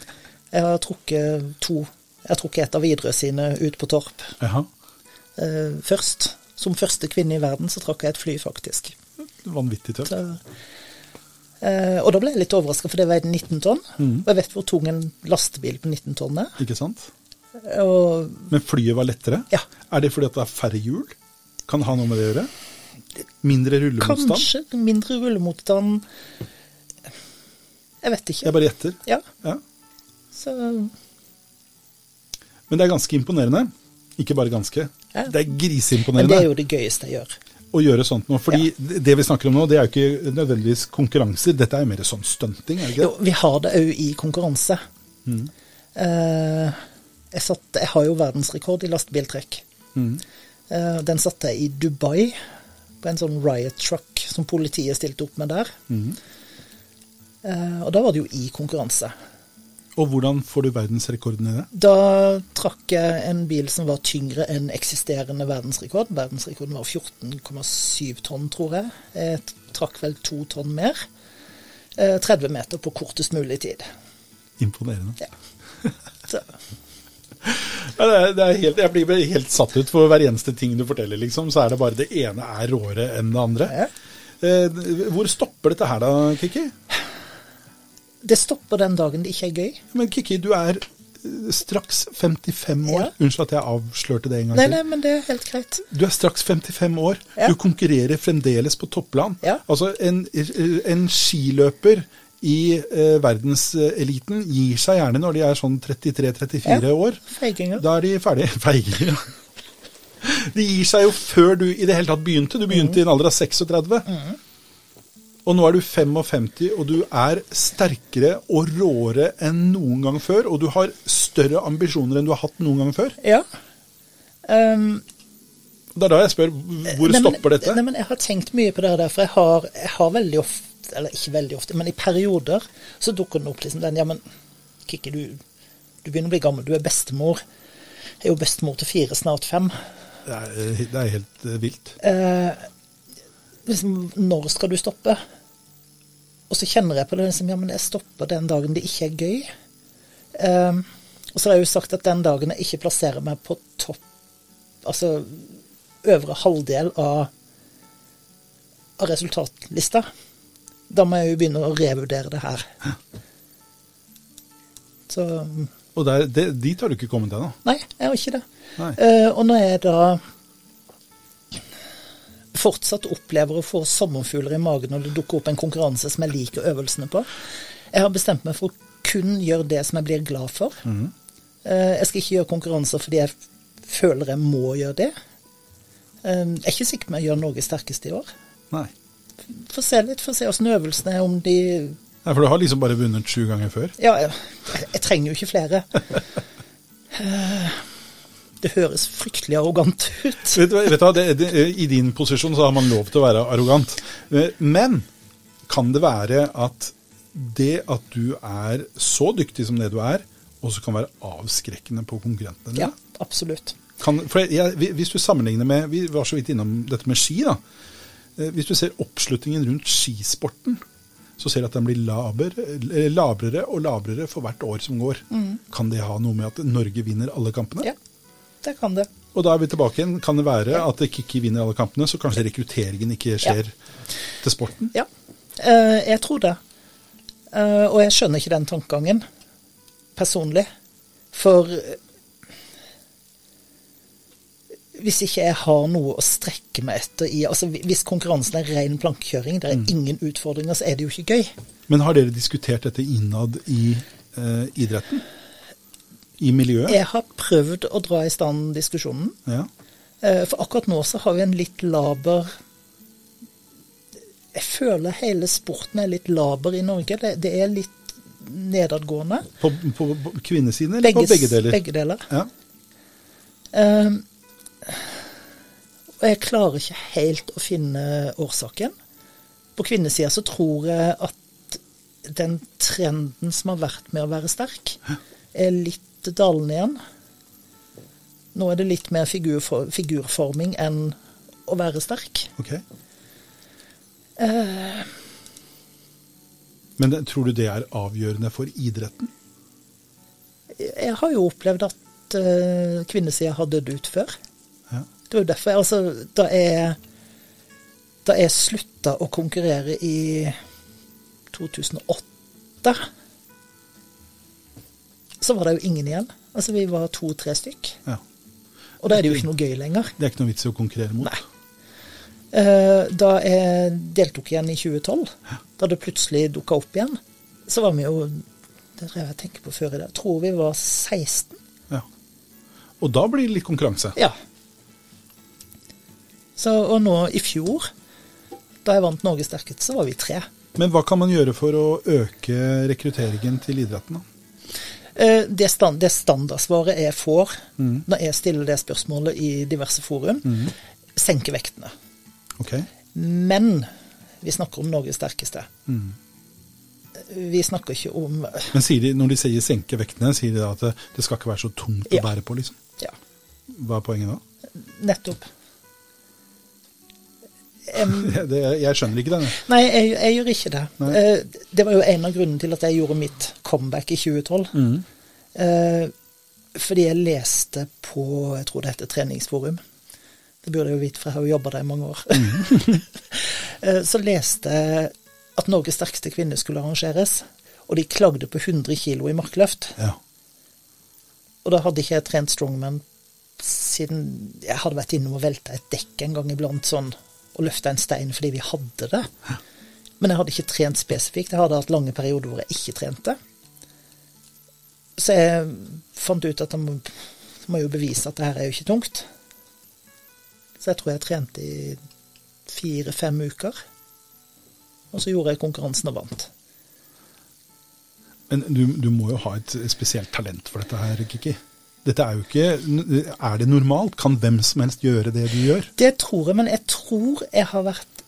Speaker 2: Jeg har trukket to. Jeg har trukket et av Widerøe sine ut på Torp.
Speaker 1: Jaha.
Speaker 2: Eh, først. Som første kvinne i verden så trakk jeg et fly, faktisk.
Speaker 1: Vanvittig tøft.
Speaker 2: Så, eh, og da ble jeg litt overraska, for det veide 19 tonn.
Speaker 1: Mm.
Speaker 2: Og jeg vet hvor tung en lastebil på 19 tonn er.
Speaker 1: Ikke sant?
Speaker 2: Og
Speaker 1: Men flyet var lettere?
Speaker 2: Ja.
Speaker 1: Er det fordi det er færre hjul? Kan det ha noe med det å gjøre? Mindre rullemotstand?
Speaker 2: kanskje mindre rullemotstand Jeg vet ikke.
Speaker 1: Jeg bare gjetter.
Speaker 2: Ja,
Speaker 1: Ja.
Speaker 2: Så
Speaker 1: Men det er ganske imponerende. Ikke bare ganske.
Speaker 2: Ja.
Speaker 1: Det er
Speaker 2: Men det er jo det gøyeste jeg gjør.
Speaker 1: å gjøre sånt nå. Fordi det vi snakker om nå, det er jo ikke nødvendigvis konkurranser. Dette er jo mer sånn stunting, er det ikke Jo,
Speaker 2: vi har det òg i konkurranse. Eh, jeg, satt, jeg har jo verdensrekord i lastebiltrekk. Eh, den satte jeg i Dubai, på en sånn riot truck som politiet stilte opp med der. Eh, og da var det jo i konkurranse.
Speaker 1: Og hvordan får du verdensrekorden i det?
Speaker 2: Da trakk jeg en bil som var tyngre enn eksisterende verdensrekord. Verdensrekorden var 14,7 tonn, tror jeg. Jeg trakk vel to tonn mer. Eh, 30 meter på kortest mulig tid.
Speaker 1: Imponerende.
Speaker 2: Ja. Så,
Speaker 1: Ja, helt, jeg blir helt satt ut for hver eneste ting du forteller, liksom. Så er det bare det ene er råere enn det andre. Eh, hvor stopper dette her da, Kikki?
Speaker 2: Det stopper den dagen det ikke er gøy.
Speaker 1: Men Kiki, du er eh, straks 55 år.
Speaker 2: Ja.
Speaker 1: Unnskyld at jeg avslørte det en gang
Speaker 2: Nei,
Speaker 1: til.
Speaker 2: nei, men det er helt greit.
Speaker 1: Du er straks 55 år.
Speaker 2: Ja.
Speaker 1: Du konkurrerer fremdeles på topplan.
Speaker 2: Ja.
Speaker 1: Altså, en, en skiløper i eh, verdenseliten gir seg gjerne når de er sånn 33-34
Speaker 2: Ja.
Speaker 1: år.
Speaker 2: Feiginger.
Speaker 1: Da er de ferdige. Feiginger. De gir seg jo før du i det hele tatt begynte. Du begynte i en alder av 36. Og nå er du 55, og du er sterkere og råere enn noen gang før. Og du har større ambisjoner enn du har hatt noen gang før.
Speaker 2: Ja. Um,
Speaker 1: Det er da jeg spør hvor
Speaker 2: nei,
Speaker 1: stopper dette?
Speaker 2: Nei, men jeg har tenkt mye på det her, for jeg har, jeg har veldig ofte, eller ikke veldig ofte, men i perioder så dukker den opp liksom den Ja, men Kikki, du, du begynner å bli gammel, du er bestemor. Jeg er jo bestemor til fire, snart fem.
Speaker 1: Det er, det er helt eh, vilt.
Speaker 2: Eh, liksom, når skal du stoppe? Og så kjenner jeg på det liksom, ja, men jeg stopper den dagen det ikke er gøy. Um, og så har jeg jo sagt at den dagen jeg ikke plasserer meg på topp, altså øvre halvdel av, av resultatlista, da må jeg jo begynne å revurdere det her. Så
Speaker 1: Og der, det, dit har du ikke kommet ennå.
Speaker 2: Nei, jeg har ikke det. Uh, og når jeg da fortsatt opplever å få sommerfugler i magen når det dukker opp en konkurranse som jeg liker øvelsene på Jeg har bestemt meg for å kun gjøre det som jeg blir glad for. Mm. Jeg skal ikke gjøre konkurranser fordi jeg føler jeg må gjøre det. Eh, jeg er ikke sikker på om jeg gjør Norges sterkeste i år.
Speaker 1: Nei.
Speaker 2: Få se litt, få se åssen øvelsene er, om de
Speaker 1: Nei, For du har liksom bare vunnet sju ganger før.
Speaker 2: Ja, jeg, jeg trenger jo ikke flere. Det høres fryktelig arrogant ut.
Speaker 1: Vet du, vet du det, det, I din posisjon så har man lov til å være arrogant. Eh, Men kan det være at det at du er så dyktig som det du er, også kan være avskrekkende på konkurrentene dine?
Speaker 2: Ja, absolutt.
Speaker 1: Kan, jeg, hvis du sammenligner med Vi var så vidt innom dette med ski. da. Eh, Hvis du ser oppslutningen rundt skisporten, så ser du at den blir laber, labrere og labrere for hvert år som går. Kan det ha noe med at Norge vinner alle kampene?
Speaker 2: Ja, det kan det.
Speaker 1: Og da er vi tilbake igjen. Kan det være at Kikki vinner alle kampene, så kanskje rekrutteringen ikke skjer til sporten?
Speaker 2: Ja, eh, jeg tror det. Eh, og jeg skjønner ikke den tankegangen personlig. For eh, hvis ikke jeg har noe å strekke meg etter i altså Hvis konkurransen er ren plankekjøring, det er ingen utfordringer, så er det jo ikke gøy.
Speaker 1: Men har dere diskutert dette innad i eh, idretten? I miljøet?
Speaker 2: Jeg har prøvd å dra i stand diskusjonen.
Speaker 1: Ja.
Speaker 2: Eh, For akkurat nå så har vi en litt laber Jeg føler hele sporten er litt laber i Norge. Det, det er litt nedadgående.
Speaker 1: På, på, på kvinnesiden eller på begge deler?
Speaker 2: Begge deler.
Speaker 1: Ja.
Speaker 2: Um, og jeg klarer ikke helt å finne årsaken. På kvinnesida så tror jeg at den trenden som har vært med å være sterk, er litt dalende igjen. Nå er det litt mer figurfor, figurforming enn å være sterk.
Speaker 1: Ok. Men tror du det er avgjørende for idretten?
Speaker 2: Jeg har jo opplevd at uh, kvinnesida har dødd ut før.
Speaker 1: Ja.
Speaker 2: Det var jo derfor jeg, altså, da jeg, da jeg slutta å konkurrere i 2008, så var det jo ingen igjen. Altså Vi var to-tre stykk.
Speaker 1: ja.
Speaker 2: Og da er det jo ikke noe gøy lenger.
Speaker 1: Det er ikke noe vits i å konkurrere mot.
Speaker 2: Nei. Eh, Da jeg deltok igjen i 2012, da det plutselig dukka opp igjen, så var vi jo Det drev jeg og tenkte på før i dag. Tror vi var 16.
Speaker 1: Ja. Og da blir det litt konkurranse.
Speaker 2: Ja. Så, og nå i fjor, da jeg vant Norges sterkeste, så var vi tre.
Speaker 1: Men hva kan man gjøre for å øke rekrutteringen til idretten? da?
Speaker 2: Eh, Det, stand, det standardsvaret jeg får når jeg stiller det spørsmålet i diverse forum, senke vektene.
Speaker 1: Ok.
Speaker 2: Men vi snakker om Norges sterkeste. Vi snakker ikke om
Speaker 1: Men sier de, når de sier senke vektene, sier de da at det, det skal ikke være så tungt
Speaker 2: Ja.
Speaker 1: å bære på? liksom?
Speaker 2: Ja,
Speaker 1: Hva er poenget da?
Speaker 2: nettopp. Em,
Speaker 1: Det, jeg skjønner ikke det.
Speaker 2: Nei, jeg, jeg gjør ikke det. Eh, Det var jo en av grunnene til at jeg gjorde mitt comeback i 2012. Eh, Fordi jeg leste på jeg tror det heter Treningsforum. Det burde jeg jo vite, for jeg har jo jobba der i mange år. Eh, Så leste jeg at Norges sterkeste kvinne skulle arrangeres, og de klagde på 100 kg i markløft.
Speaker 1: Ja.
Speaker 2: Og da hadde ikke jeg trent strongman siden jeg hadde vært innom og velta et dekk en gang iblant sånn, og løfta en stein fordi vi hadde det. Men jeg hadde ikke trent spesifikt. Jeg hadde hatt lange perioder hvor jeg ikke trente. Så jeg fant ut at jeg må, må jo bevise at det her er jo ikke tungt. Så jeg tror jeg trente i fire-fem uker. Og så gjorde jeg konkurransen og vant.
Speaker 1: Men du, du må jo ha et spesielt talent for dette her, Kiki. Dette er jo ikke Er det normalt? Kan hvem som helst gjøre det du gjør?
Speaker 2: Det tror jeg, men jeg tror jeg har vært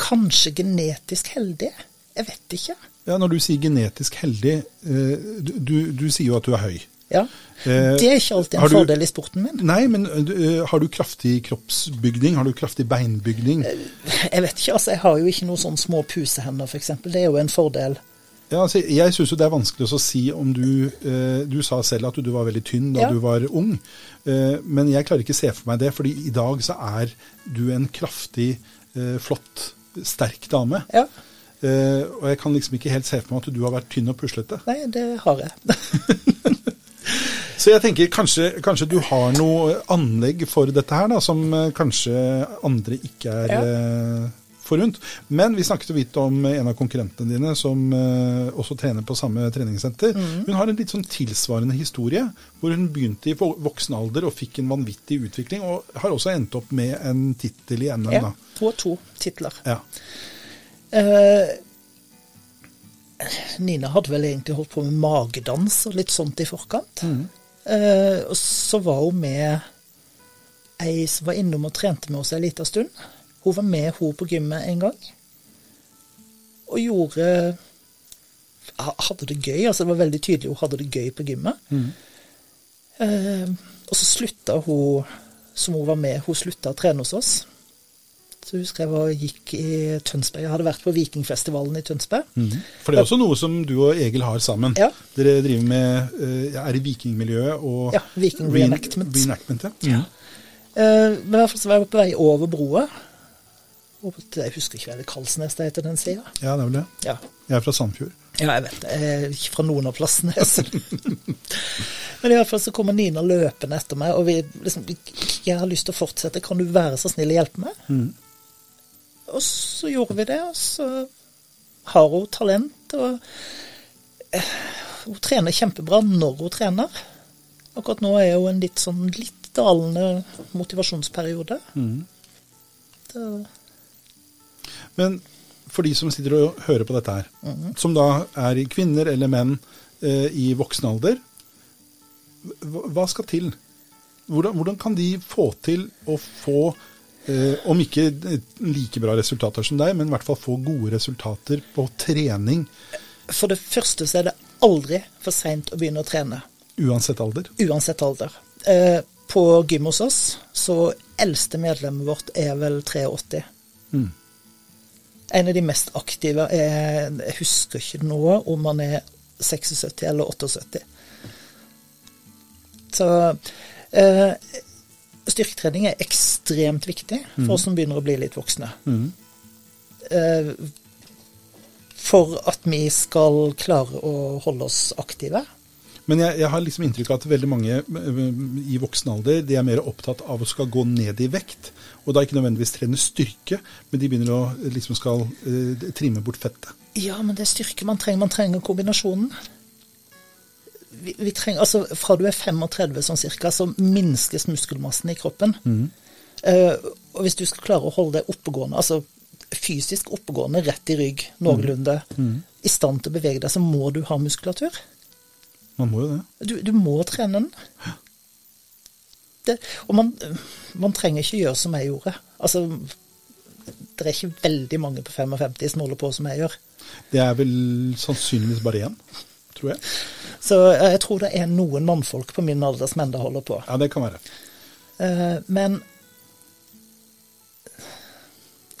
Speaker 2: kanskje genetisk heldig. Jeg vet ikke.
Speaker 1: Ja, Når du sier genetisk heldig, eh, du, du, du sier jo at du er høy.
Speaker 2: Ja.
Speaker 1: Eh,
Speaker 2: Det er ikke alltid en
Speaker 1: du-
Speaker 2: fordel i sporten min.
Speaker 1: Nei, men eh, har du kraftig kroppsbygning? Har du kraftig beinbygning?
Speaker 2: Jeg vet ikke, altså jeg har jo ikke noen sånne små pusehender f.eks. Det er jo en fordel.
Speaker 1: Ja, altså, jeg syns jo det er vanskelig å si om du eh, Du sa selv at du var veldig tynn da
Speaker 2: Ja.
Speaker 1: du var ung. Eh, men jeg klarer ikke å se for meg det, fordi i dag så er du en kraftig, eh, flott, sterk dame.
Speaker 2: Ja.
Speaker 1: Eh, og jeg kan liksom ikke helt se for meg at du har vært tynn og puslete.
Speaker 2: Nei, det har jeg.
Speaker 1: Så jeg tenker kanskje, kanskje du har noe anlegg for dette her, da, som eh, kanskje andre ikke er
Speaker 2: Ja.
Speaker 1: Forunt. Men vi snakket jo vidt om en av konkurrentene dine som eh, også trener på samme treningssenter.
Speaker 2: Mm.
Speaker 1: Hun har en litt sånn tilsvarende historie, hvor hun begynte i voksen alder og fikk en vanvittig utvikling, og har også endt opp med en tittel i NM.
Speaker 2: Ja,
Speaker 1: da.
Speaker 2: to og to titler.
Speaker 1: Ja.
Speaker 2: Uh, Nina hadde vel egentlig holdt på med magedans og litt sånt i forkant. Eh, og så var hun med ei som var innom og trente med oss en liten stund. Hun var med hun på gymmet en gang. Og gjorde Hadde det gøy. altså Det var veldig tydelig hun hadde det gøy på gymmet. Eh, og så slutta hun som hun var med, hun slutta å trene hos oss. Så husker jeg var, gikk i Tønsberg. Jeg hadde vært på Vikingfestivalen i Tønsberg.
Speaker 1: Mm. For det er også noe som du og Egil har sammen.
Speaker 2: Ja.
Speaker 1: Dere driver med, eh, er i vikingmiljøet og
Speaker 2: Ja, Viking Reenactment.
Speaker 1: reenactment ja.
Speaker 2: Eh, men i hvert fall så var jeg på vei over broa. Til, jeg husker ikke hva det Kalsnes det heter den sida.
Speaker 1: ja, det er vel det.
Speaker 2: Ja.
Speaker 1: Jeg er fra Sandfjord.
Speaker 2: ja, jeg vet det. Ikke fra noen av plassene. Men i hvert fall så kommer Nina løpende etter meg, og vi liksom Jeg har lyst til å fortsette, kan du være så snill å hjelpe meg? Og så gjorde vi det, og så har hun talent, og eh, hun trener kjempebra når hun trener. Akkurat nå er hun en litt sånn litt dalende motivasjonsperiode. Så
Speaker 1: Men for de som sitter og hører på dette her, som da er kvinner eller menn eh, i voksen alder, hva hva skal til? Hvordan, hvordan kan de få til å få, eh, om ikke eh, like bra resultater som deg, men i hvert fall få gode resultater på trening,
Speaker 2: For det første så er det aldri for seint å begynne å trene,
Speaker 1: uansett alder?
Speaker 2: uansett alder. Eh, på gym hos oss, så eldste medlemmet vårt er vel 83.
Speaker 1: Mm.
Speaker 2: En av de mest aktive er Jeg husker ikke nå om han er 76 eller 78. Så eh, styrketrening er ekstremt viktig for oss som begynner å bli litt voksne.
Speaker 1: Mm.
Speaker 2: Eh, for at vi skal klare å holde oss aktive.
Speaker 1: Men jeg, jeg har liksom inntrykk av at veldig mange eh, i voksen alder de er mer opptatt av å skal gå ned i vekt. Og da ikke nødvendigvis trene styrke, men de begynner å eh, liksom skal eh, trimme bort fettet.
Speaker 2: Ja, men det er styrke man trenger. Man trenger kombinasjonen. Vi, vi trenger, altså Fra du er 35 sånn cirka, så minskes muskelmassen i kroppen. Eh, og hvis du skal klare å holde deg oppegående, altså fysisk oppegående, rett i rygg, noenlunde, i stand til å bevege deg, så må du ha muskulatur.
Speaker 1: Man må jo det.
Speaker 2: Du, du må trene den. Det, og man, man trenger ikke gjøre som jeg gjorde. Altså, det er ikke veldig mange på 55 som holder på som jeg gjør.
Speaker 1: Det er vel sannsynligvis bare én, tror jeg.
Speaker 2: Så eh, jeg tror det er noen mannfolk på min alder som enda holder på.
Speaker 1: Ja, det kan være.
Speaker 2: Eh, men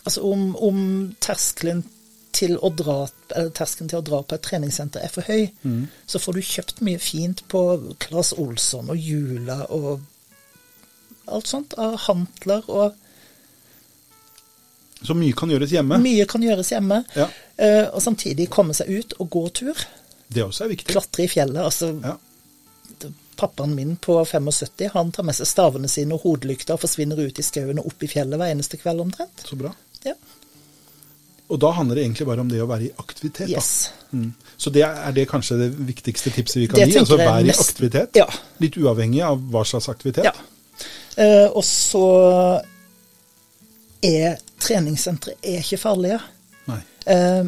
Speaker 2: altså om, om terskelen til å dra eller terskelen til å dra på et treningssenter er for høy, så får du kjøpt mye fint på Claes Olsson og Jula og alt sånt av hantler og
Speaker 1: Så mye kan gjøres hjemme.
Speaker 2: Mye kan gjøres hjemme.
Speaker 1: Ja.
Speaker 2: eh, og samtidig komme seg ut og gå tur.
Speaker 1: Det også er viktig.
Speaker 2: Klatre i fjellet. Altså,
Speaker 1: Ja.
Speaker 2: pappaen min på 75 han tar med seg stavene sine og hodelykta og forsvinner ut i skauen og opp i fjellet hver eneste kveld omtrent.
Speaker 1: Så bra.
Speaker 2: Ja.
Speaker 1: Og da handler det egentlig bare om det å være i aktivitet.
Speaker 2: Yes.
Speaker 1: Mm. Så det er det kanskje det viktigste tipset vi kan
Speaker 2: Det
Speaker 1: gi? Altså være i aktivitet?
Speaker 2: Ja.
Speaker 1: Litt uavhengig av hva slags aktivitet?
Speaker 2: ja. Eh, og så er treningssentre er ikke farlige.
Speaker 1: Nei.
Speaker 2: Eh,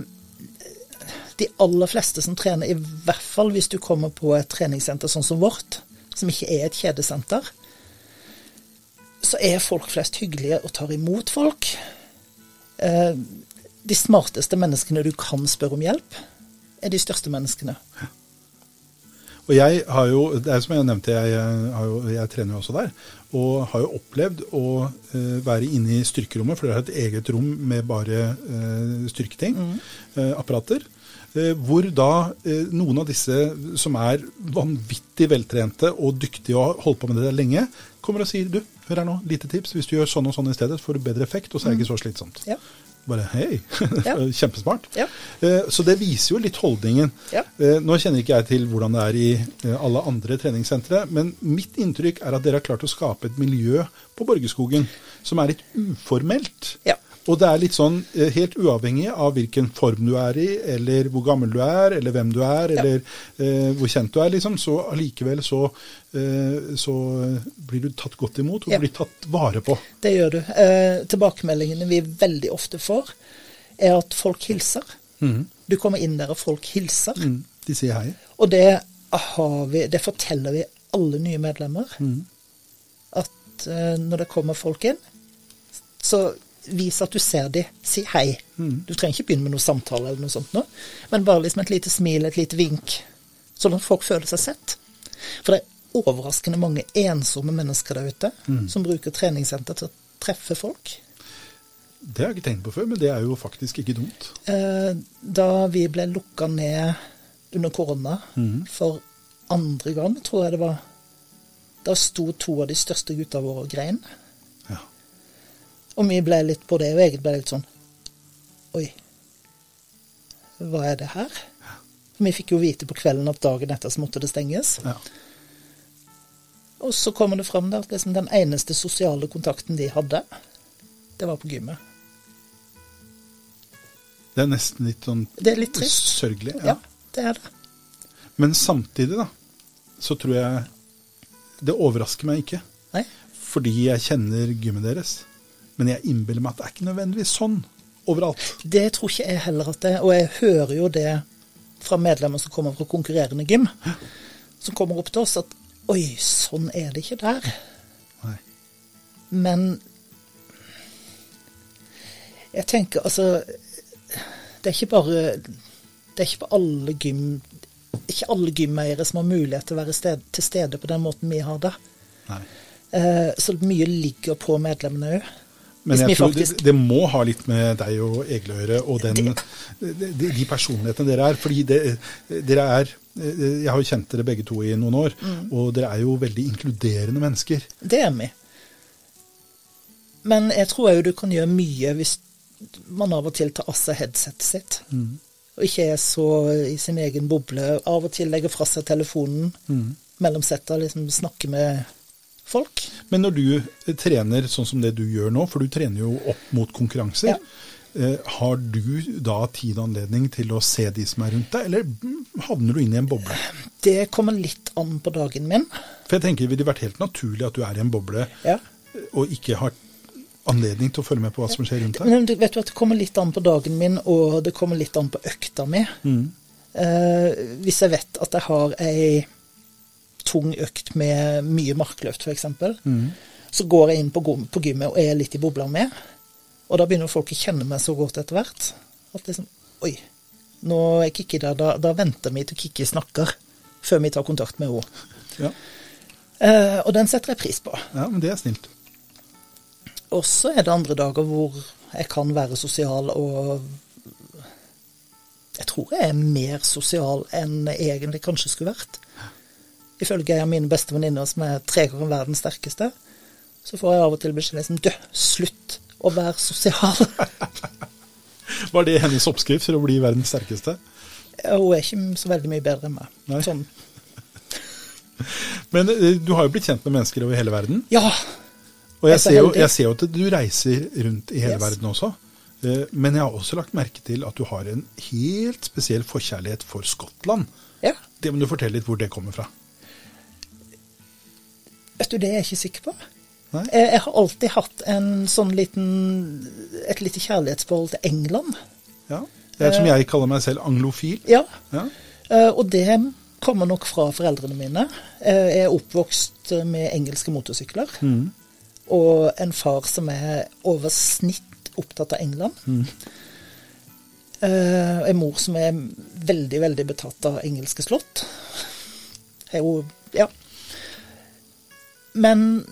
Speaker 2: de aller fleste som trener, i hvert fall hvis du kommer på et treningssenter sånn som vårt, som ikke er et kjedesenter, så er folk flest hyggelige og tar imot folk. Eh, de smarteste menneskene du kan spørre om hjelp, er de største menneskene.
Speaker 1: Og jeg har jo, det er som jeg nevnte, jeg, har jo, jeg trener jo også der, og har jo opplevd å uh, være inne i styrkerommet, for det er et eget rom med bare uh, styrketing, eh, apparater, eh, hvor da noen av disse som er vanvittig veltrente og dyktige og har holdt på med det lenge, kommer og sier du, hør her nå, lite tips, hvis du gjør sånn og sånn i stedet, får du bedre effekt, og så er det ikke så slitsomt.
Speaker 2: Ja.
Speaker 1: Bare hei,
Speaker 2: Ja.
Speaker 1: kjempesmart.
Speaker 2: Ja.
Speaker 1: Eh, Så det viser jo litt holdningen.
Speaker 2: Ja.
Speaker 1: Eh, Nå kjenner ikke jeg til hvordan det er i eh, alle andre treningssentre, men mitt inntrykk er at dere har klart å skape et miljø på Borgerskogen som er litt uformelt.
Speaker 2: Ja.
Speaker 1: Og det er litt sånn eh, helt uavhengig av hvilken form du er i, eller hvor gammel du er, eller hvem du er,
Speaker 2: Ja.
Speaker 1: eller eh, hvor kjent du er, liksom. Så allikevel så, eh, så blir du tatt godt imot, og
Speaker 2: Ja.
Speaker 1: du blir tatt vare på.
Speaker 2: Det gjør du. Eh, tilbakemeldingene vi veldig ofte får, er at folk hilser. Du kommer inn der, og folk hilser.
Speaker 1: Mm. De sier hei.
Speaker 2: Og det, har vi, det forteller vi alle nye medlemmer. At eh, når det kommer folk inn, så vis at du ser dem. Si hei. Du trenger ikke begynne med noe samtale, eller noe sånt nå, men bare liksom et lite smil, et lite vink, sånn at folk føler seg sett. For det er overraskende mange ensomme mennesker der ute som bruker treningssenter til å treffe folk.
Speaker 1: Det har jeg ikke tenkt på før, men det er jo faktisk ikke dumt.
Speaker 2: Eh, Da vi ble lukka ned under korona for andre gang, tror jeg det var, da sto to av de største gutta våre og grein.
Speaker 1: Ja.
Speaker 2: Og vi ble litt på det, og jeg ble litt sånn Oi, hva er det her? Vi fikk jo vite på kvelden at dagen etter så måtte det stenges.
Speaker 1: Ja.
Speaker 2: Og så kommer det fram at liksom den eneste sosiale kontakten de hadde, det var på gymmet.
Speaker 1: Det er nesten litt sånn
Speaker 2: Det er litt trist.
Speaker 1: sørgelig.
Speaker 2: Ja, det er det.
Speaker 1: Men samtidig, da, så tror jeg Det overrasker meg ikke.
Speaker 2: Nei?
Speaker 1: Fordi jeg kjenner gymmet deres. Men jeg innbiller meg at det er ikke nødvendigvis sånn. overalt.
Speaker 2: Det tror ikke jeg heller at det er, og jeg hører jo det fra medlemmer som kommer fra konkurrerende gym, som kommer opp til oss at oi, sånn er det ikke der.
Speaker 1: Nei.
Speaker 2: Men jeg tenker altså Det er ikke bare Det er ikke på alle gym Ikke alle gymeiere som har mulighet til å være sted, til stede på den måten vi har det.
Speaker 1: Nei.
Speaker 2: Eh, så mye ligger på medlemmene òg.
Speaker 1: Men jeg tror det, det må ha litt med deg og Egle å gjøre, og den, de, de personlighetene dere er. Fordi det, dere er Jeg har jo kjent dere begge to i noen år,
Speaker 2: Mm.
Speaker 1: og dere er jo veldig inkluderende mennesker.
Speaker 2: Det er vi. Men jeg tror òg du kan gjøre mye hvis man av og til tar av seg headsetet sitt. Og ikke er så i sin egen boble. Av og til legger fra seg telefonen mellom setta, liksom snakker med folk.
Speaker 1: Men når du eh, trener sånn som det du gjør nå, for du trener jo opp mot konkurranser,
Speaker 2: Ja.
Speaker 1: eh, har du da tid og anledning til å se de som er rundt deg, eller mm, havner du inn i en boble?
Speaker 2: Det kommer litt an på dagen min.
Speaker 1: For jeg tenker det ville vært helt naturlig at du er i en boble
Speaker 2: Ja.
Speaker 1: og ikke har anledning til å følge med på hva som skjer rundt deg.
Speaker 2: Men du vet du at det kommer litt an på dagen min, og det kommer litt an på økta mi. Eh, hvis jeg vet at jeg har ei tung økt med mye markløft, f.eks., så går jeg inn på, på gymmet og er litt i bobla med. Og da begynner folk å kjenne meg så godt etter hvert at liksom Oi, nå er Kikki der. Da, da venter vi til Kikki snakker, før vi tar kontakt med henne.
Speaker 1: Ja.
Speaker 2: Eh, og den setter jeg pris på.
Speaker 1: ja, men det er snilt.
Speaker 2: Og så er det andre dager hvor jeg kan være sosial og Jeg tror jeg er mer sosial enn jeg egentlig kanskje skulle vært. Ifølge en av mine beste venninner som er tre ganger verdens sterkeste, så får jeg av og til beskjed liksom Dø, slutt å være sosial.
Speaker 1: Var det hennes oppskrift for å bli verdens sterkeste?
Speaker 2: Hun er ikke så veldig mye bedre enn meg.
Speaker 1: Nei.
Speaker 2: Sånn.
Speaker 1: Men eh, du har jo blitt kjent med mennesker over hele verden.
Speaker 2: Ja.
Speaker 1: Og
Speaker 2: Jeg
Speaker 1: jeg
Speaker 2: er
Speaker 1: ser, jo, jeg ser jo at du reiser rundt i hele
Speaker 2: Yes.
Speaker 1: verden også. Eh, Men jeg har også lagt merke til at du har en helt spesiell forkjærlighet for Skottland.
Speaker 2: ja.
Speaker 1: Det må du fortelle litt hvor det kommer fra.
Speaker 2: Vet du, det er jeg ikke sikker på. Jeg, jeg har alltid hatt en sånn liten et lite kjærlighetsforhold til England.
Speaker 1: Ja. Det er som jeg kaller meg selv anglofil.
Speaker 2: Ja.
Speaker 1: Ja.
Speaker 2: Eh, og det kommer nok fra foreldrene mine. Eh, Jeg er oppvokst med engelske motorsykler. Og en far som er over snitt opptatt av England. Mm. En mor som er veldig, veldig betatt av engelske slott. Er jo Ja. Men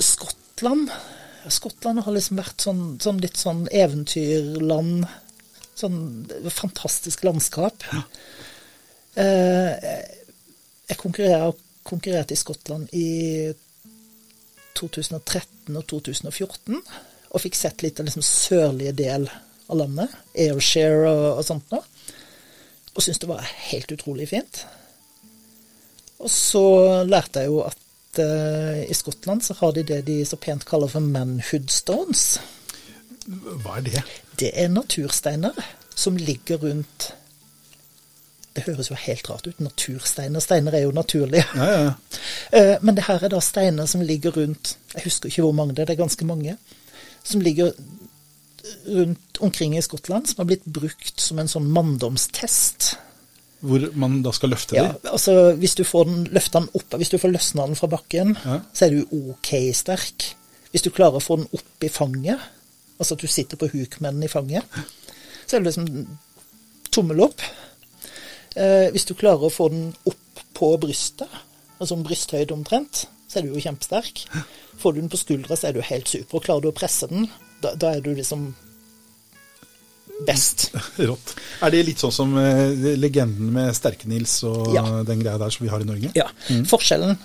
Speaker 2: Skottland Skottland har liksom vært sånn, sånn litt sånn eventyrland. Sånn fantastisk landskap. Eh, jeg konkurrerte i Skottland i 2013 og 2014, og fikk sett litt av liksom sørlige del av landet, Airshare og, og sånt noe, og syntes det var helt utrolig fint. Og så lærte jeg jo at eh, i Skottland så har de det de så pent kaller for manhood stones.
Speaker 1: Hva er det?
Speaker 2: Det er natursteiner som ligger rundt Det høres jo helt rart ut. Natursteiner. Steiner er jo naturlige.
Speaker 1: Ja, ja, ja.
Speaker 2: Eh, Men det her er da steiner som ligger rundt Jeg husker ikke hvor mange det er, det er ganske mange. Som ligger rundt omkring i Skottland, som har blitt brukt som en sånn manndomstest.
Speaker 1: Hvor man da skal løfte
Speaker 2: Ja,
Speaker 1: dem.
Speaker 2: altså Hvis du får den, løfta den opp, hvis du får løsna den fra bakken,
Speaker 1: Ja.
Speaker 2: så er du OK sterk. Hvis du klarer å få den opp i fanget, altså at du sitter på huk med den i fanget, så er det liksom tommel opp. Eh, hvis du klarer å få den opp på brystet, altså om brysthøyde omtrent, så er du jo kjempesterk. Får du den på skuldra, så er du helt super. Og klarer du å presse den, da, da er du liksom best.
Speaker 1: Rått. Er det litt sånn som eh, legenden med Sterke-Nils og
Speaker 2: Ja.
Speaker 1: den greia der som vi har i Norge?
Speaker 2: Ja. Forskjellen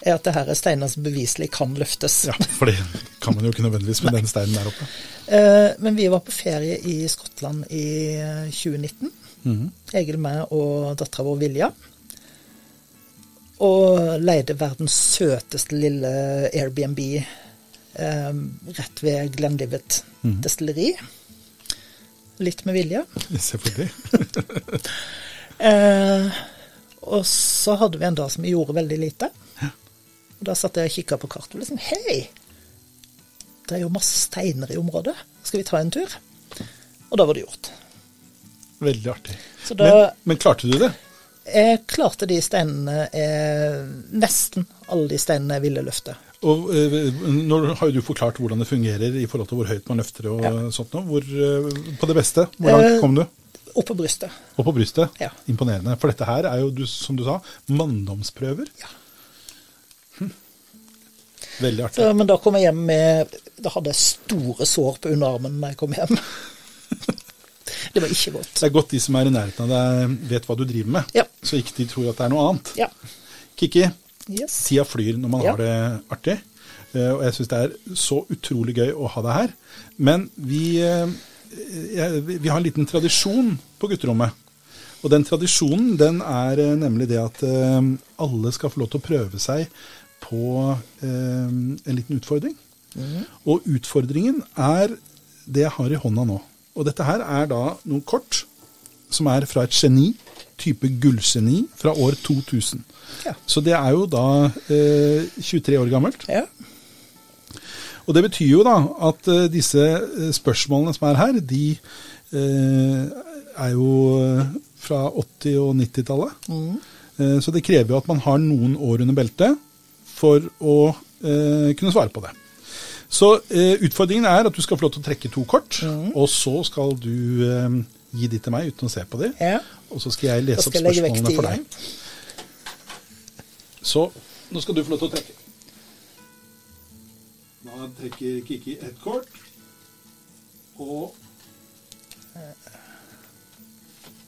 Speaker 2: er at det her er steiner som beviselig kan løftes.
Speaker 1: Ja, for det kan man jo ikke nødvendigvis med den steinen der oppe.
Speaker 2: Eh, men vi var på ferie i Skottland i eh, 2019. Egil, meg og dattera vår Vilja. Og leide verdens søteste lille Airbnb eh, rett ved Glenlivet destilleri. Litt med vilje.
Speaker 1: Selvfølgelig.
Speaker 2: Eh, og så hadde vi en dag som vi gjorde veldig lite. Og da satt jeg og kikka på kartet og liksom Hei! Det er jo masse steiner i området. Skal vi ta en tur? Og da var det gjort.
Speaker 1: Veldig artig.
Speaker 2: Så da
Speaker 1: Men, men klarte du det?
Speaker 2: jeg klarte de steinene jeg, Nesten alle de steinene jeg ville løfte.
Speaker 1: Og eh, Nå har jo du forklart hvordan det fungerer i forhold til hvor høyt man løfter og
Speaker 2: Ja.
Speaker 1: sånt noe. Hvor, eh, på det beste, hvor langt
Speaker 2: Eh,
Speaker 1: kom du?
Speaker 2: Opp på brystet.
Speaker 1: Opp på brystet?
Speaker 2: Ja.
Speaker 1: Imponerende. For dette her er jo, du, som du sa, manndomsprøver.
Speaker 2: Ja.
Speaker 1: Hm. Veldig artig.
Speaker 2: Så, men da kom jeg hjem med Da hadde jeg store sår på underarmen da jeg kom hjem. det var ikke godt.
Speaker 1: Det er godt de som er i nærheten av deg, vet hva du driver med,
Speaker 2: Ja.
Speaker 1: så ikke de tror at det er noe annet.
Speaker 2: Ja.
Speaker 1: Kikki,
Speaker 2: Yes.
Speaker 1: tida flyr når man
Speaker 2: Ja.
Speaker 1: har det artig. eh, Og jeg syns det er så utrolig gøy å ha deg her. Men vi, eh, vi har en liten tradisjon på gutterommet. Og den tradisjonen den er eh, nemlig det at alle skal få lov til å prøve seg på en liten utfordring. Og utfordringen er det jeg har i hånda nå. Og dette her er da noen kort som er fra et geni, type gullseni fra år 2000.
Speaker 2: Ja.
Speaker 1: Så det er jo da eh, 23 år gammelt.
Speaker 2: ja.
Speaker 1: Og det betyr jo da at eh, disse eh, spørsmålene som er her, de eh, er jo eh, fra 80- og 90-tallet. Eh, så det krever jo at man har noen år under beltet for å eh, kunne svare på det. Så utfordringen er at du skal få lov til å trekke to kort, og så skal du gi de til meg uten å se på de.
Speaker 2: Ja.
Speaker 1: Og så skal jeg lese
Speaker 2: skal opp
Speaker 1: spørsmålene for deg. Så nå skal du få lov til å trekke. Da trekker Kiki ett kort. Og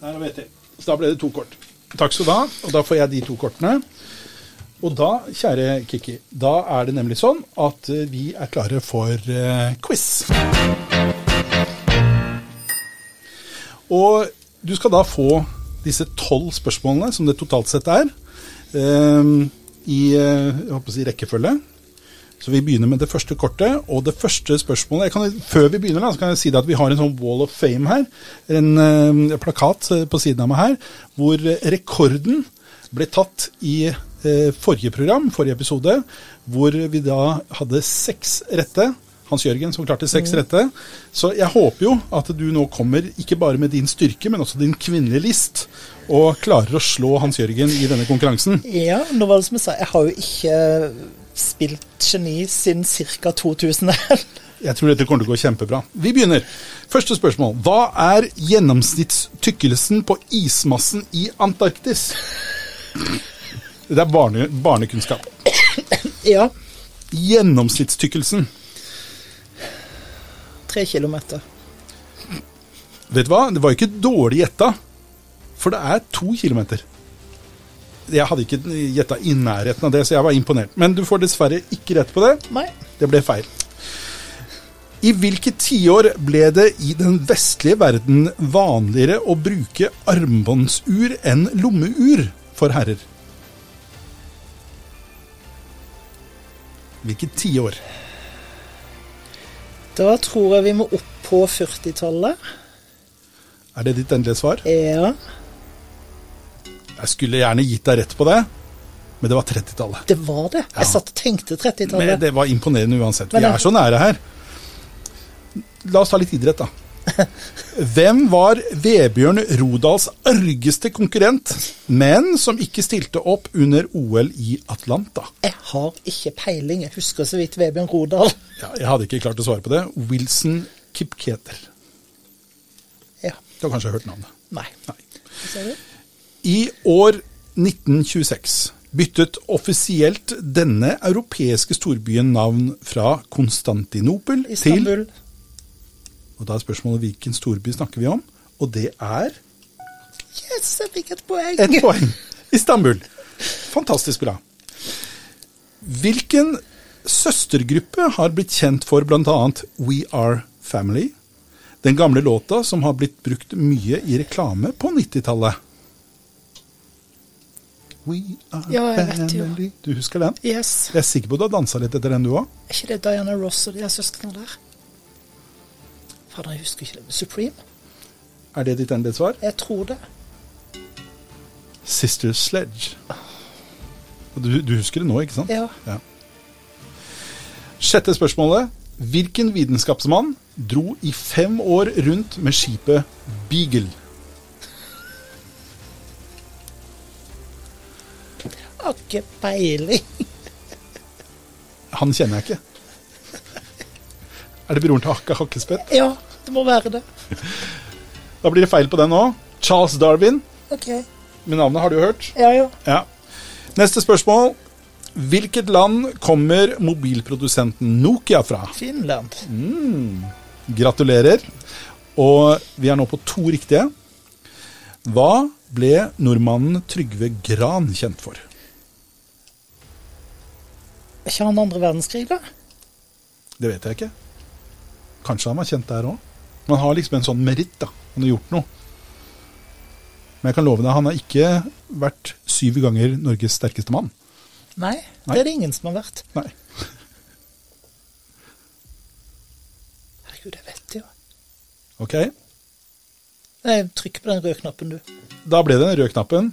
Speaker 1: Der vet jeg. Så da ble det to kort. Takk skal du ha. Og da får jeg de to kortene. Og da, kjære Kiki, da er det nemlig sånn at eh, vi er klare for eh, quiz. Og du skal da få disse tolv spørsmålene, som det totalt sett er, eh, i eh, si rekkefølge. Så vi begynner med det første kortet. Og det første spørsmålet kan, Før vi begynner, så kan jeg si at vi har en sånn Wall of Fame her. En eh, plakat eh, på siden av meg her, hvor rekorden ble tatt i forrige program, forrige episode, hvor vi da hadde seks rette. Hans Jørgen som klarte seks rette. Så jeg håper jo at du nå kommer ikke bare med din styrke, men også din kvinnelige list, og klarer å slå Hans Jørgen i denne konkurransen.
Speaker 2: Ja, nå var det som jeg sa, jeg har jo ikke spilt geni siden ca. 2000.
Speaker 1: Jeg tror dette kommer til å gå kjempebra. Vi begynner. Første spørsmål. Hva er gjennomsnittstykkelsen på ismassen i Antarktis? Det er barne, barnekunnskap.
Speaker 2: ja,
Speaker 1: Gjennomsnittstykkelsen.
Speaker 2: Tre kilometer.
Speaker 1: Vet du hva? Det var ikke dårlig gjetta, for det er to kilometer. Jeg hadde ikke gjetta i nærheten av det, så jeg var imponert. Men du får dessverre ikke rett på det.
Speaker 2: Nei.
Speaker 1: Det ble feil. I hvilke tiår ble det i den vestlige verden vanligere å bruke armbåndsur enn lommeur for herrer? Hvilke tiår?
Speaker 2: Da tror jeg vi må opp på 40-tallet.
Speaker 1: Er det ditt endelige svar?
Speaker 2: Ja,
Speaker 1: Jeg skulle gjerne gitt deg rett på det, men det var 30-tallet.
Speaker 2: det var det.
Speaker 1: Ja.
Speaker 2: Jeg satt og tenkte 30-tallet.
Speaker 1: det var imponerende uansett. Vi er så nære her. La oss ta litt idrett, da. Hvem var Vebjørn Rodals argeste konkurrent, men som ikke stilte opp under OL i Atlanta?
Speaker 2: Jeg har ikke peiling. Jeg husker så vidt Vebjørn Rodal.
Speaker 1: Ja, jeg hadde ikke klart å svare på det. Wilson Kipketer.
Speaker 2: Ja.
Speaker 1: Du har kanskje hørt navnet?
Speaker 2: Nei.
Speaker 1: Nei. I år 1926 byttet offisielt denne europeiske storbyen navn fra Konstantinopel til
Speaker 2: Istanbul.
Speaker 1: Og da er spørsmålet hvilken storby snakker vi om? Og det er
Speaker 2: Yes, jeg fikk et poeng.
Speaker 1: Et poeng. Istanbul. Fantastisk bra. Hvilken søstergruppe har blitt kjent for bl.a. We Are Family? Den gamle låta som har blitt brukt mye i reklame på 90-tallet. We Are
Speaker 2: Ja, jeg vet jo.
Speaker 1: Family. Du husker den?
Speaker 2: Yes.
Speaker 1: Jeg er sikker på at du har dansa litt etter den, du òg.
Speaker 2: Er ikke det Diana Ross og de søsknene der? Fader, jeg husker ikke det. Supreme?
Speaker 1: Er det ditt endelige svar?
Speaker 2: Jeg tror det.
Speaker 1: Sister Sledge. Du, du husker det nå, ikke sant?
Speaker 2: Ja.
Speaker 1: Sjette spørsmålet. Hvilken vitenskapsmann dro i fem år rundt med skipet Beagle?
Speaker 2: Har ikke peiling.
Speaker 1: Han kjenner jeg ikke. Er det broren til Akka Hakkespett?
Speaker 2: Ja, det må være det.
Speaker 1: Da blir det feil på den òg. Charles Darwin.
Speaker 2: Ok.
Speaker 1: Med navnet har du hørt.
Speaker 2: Ja, ja.
Speaker 1: Ja. Neste spørsmål. Hvilket land kommer mobilprodusenten Nokia fra?
Speaker 2: Finland.
Speaker 1: Gratulerer. Og vi er nå på to riktige. Hva ble nordmannen Trygve Gran kjent for?
Speaker 2: Er ikke han andre verdenskrig, da?
Speaker 1: Det vet jeg ikke. Kanskje han var kjent der òg. Man har liksom en sånn meritt, da. Han har gjort noe. Men jeg kan love deg, han har ikke vært syv ganger Norges sterkeste mann.
Speaker 2: Nei,
Speaker 1: Nei.
Speaker 2: det er det ingen som har vært.
Speaker 1: Nei.
Speaker 2: Herregud, jeg vet det jo.
Speaker 1: Ok,
Speaker 2: Nei, Trykk på den røde knappen, du.
Speaker 1: da ble det den røde knappen.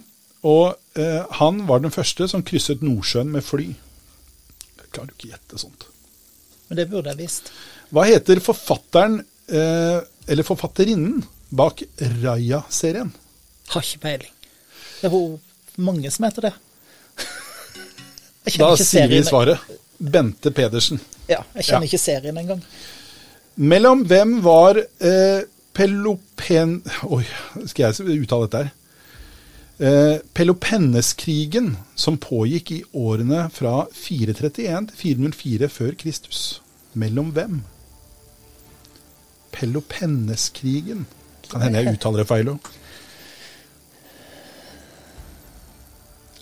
Speaker 1: Og eh, han var den første som krysset Nordsjøen med fly. Jeg klarer jo ikke å gjette sånt.
Speaker 2: Men det burde jeg visst.
Speaker 1: Hva heter forfatteren, eh, eller forfatterinnen, bak Raja-serien?
Speaker 2: Har ikke peiling. Det er mange som heter det.
Speaker 1: Da sier vi svaret. Bente Pedersen.
Speaker 2: Ja, jeg kjenner
Speaker 1: Ja.
Speaker 2: ikke serien engang.
Speaker 1: Mellom hvem var eh, Pelopen... Oi, skal jeg uttale dette her? Eh, Pelopenneskrigen, som pågikk i årene fra 431 til 404 før Kristus. Mellom hvem? Pelopenneskrigen. Kan hende jeg uttaler det feil òg.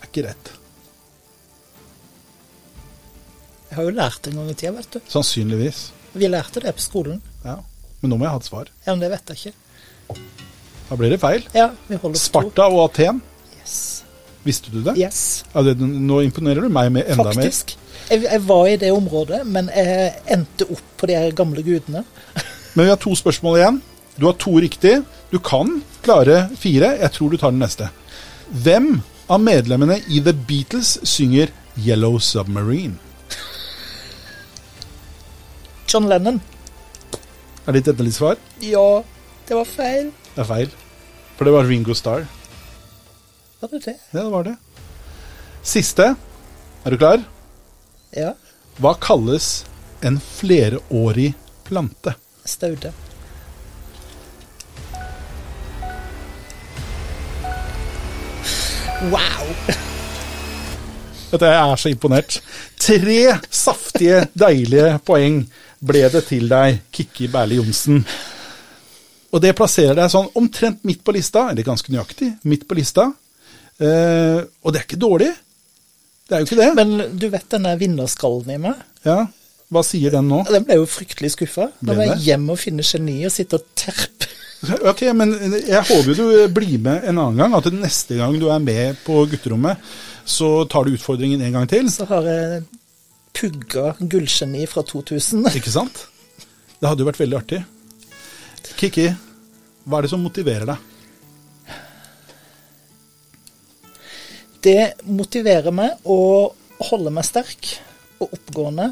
Speaker 1: Er ikke rett.
Speaker 2: Jeg har jo lært det en gang i tida, vet du.
Speaker 1: Sannsynligvis.
Speaker 2: Vi lærte det på skolen.
Speaker 1: Ja. Men nå må jeg ha et svar.
Speaker 2: Ja, men det vet jeg ikke.
Speaker 1: Da blir det feil.
Speaker 2: Ja, vi holder.
Speaker 1: Sparta og Aten.
Speaker 2: Yes.
Speaker 1: Visste du det?
Speaker 2: yes.
Speaker 1: Ja, det? Nå imponerer du meg med enda
Speaker 2: Faktisk. Jeg, jeg var i det området, men jeg endte opp på de gamle gudene.
Speaker 1: Men vi har to spørsmål igjen. Du har to riktig. Du kan klare fire. Jeg tror du tar den neste. Hvem av medlemmene i The Beatles synger 'Yellow Submarine'?
Speaker 2: John Lennon.
Speaker 1: Er ditt endelige svar?
Speaker 2: Ja, det var feil.
Speaker 1: Det er feil. For det var Ringo Starr.
Speaker 2: Var det det?
Speaker 1: Ja, det var det. Siste. Er du klar?
Speaker 2: Ja.
Speaker 1: Hva kalles en flerårig plante?
Speaker 2: Staude. Wow!
Speaker 1: Du, Jeg er så imponert. Tre saftige, deilige poeng ble det til deg, Kikki Berli Johnsen. Og det plasserer deg sånn omtrent midt på lista, eller ganske nøyaktig midt på lista. Eh, og det er ikke dårlig. Det er jo ikke det.
Speaker 2: Men du vet denne vinnerskallen i meg?
Speaker 1: ja, Hva sier den nå?
Speaker 2: Den ble jo fryktelig skuffa.
Speaker 1: Ble
Speaker 2: må jeg hjem og finne geni og sitte og terpe.
Speaker 1: Ok, men jeg håper du blir med en annen gang. At neste gang du er med på gutterommet, så tar du utfordringen en gang til.
Speaker 2: Så har jeg pugga gullgeni fra 2000.
Speaker 1: Ikke sant? Det hadde jo vært veldig artig. Kikki, hva er det som motiverer deg?
Speaker 2: Det motiverer meg å holde meg sterk og oppgående.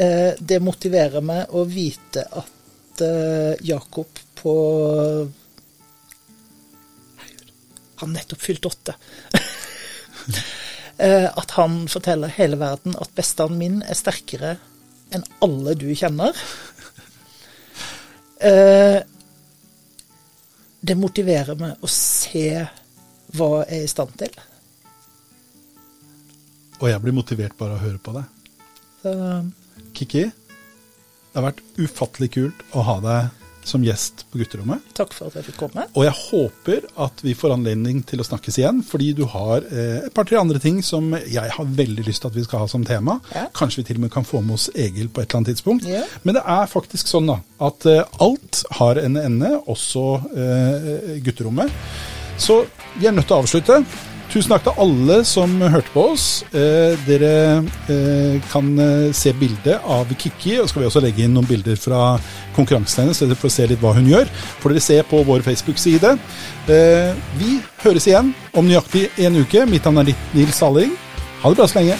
Speaker 2: Eh, Det motiverer meg å vite at eh, Jakob på han nettopp fylt åtte. Eh, At han forteller hele verden at bestanden min er sterkere enn alle du kjenner. Eh, Det motiverer meg å se hva jeg er i stand til.
Speaker 1: Og jeg blir motivert bare av å høre på deg.
Speaker 2: Så
Speaker 1: Kikki, det har vært ufattelig kult å ha deg som gjest på gutterommet.
Speaker 2: takk for at jeg fikk komme.
Speaker 1: Og jeg håper at vi får anledning til å snakkes igjen, fordi du har eh, et par-tre andre ting som jeg har veldig lyst til at vi skal ha som tema.
Speaker 2: Ja.
Speaker 1: Kanskje vi til og med kan få med oss Egil på et eller annet tidspunkt.
Speaker 2: Ja.
Speaker 1: Men det er faktisk sånn da, at eh, alt har en ende, også eh, gutterommet. Så vi er nødt til å avslutte. Tusen takk til alle som hørte på oss. Eh, dere eh, kan eh, se bildet av Kikki, og så skal vi også legge inn noen bilder fra konkurransen hennes, så dere får se litt hva hun gjør. Får dere se på vår Facebook-side. Eh, vi høres igjen om nøyaktig en uke. Mitt navn er Nils Saling. Ha det bra så lenge.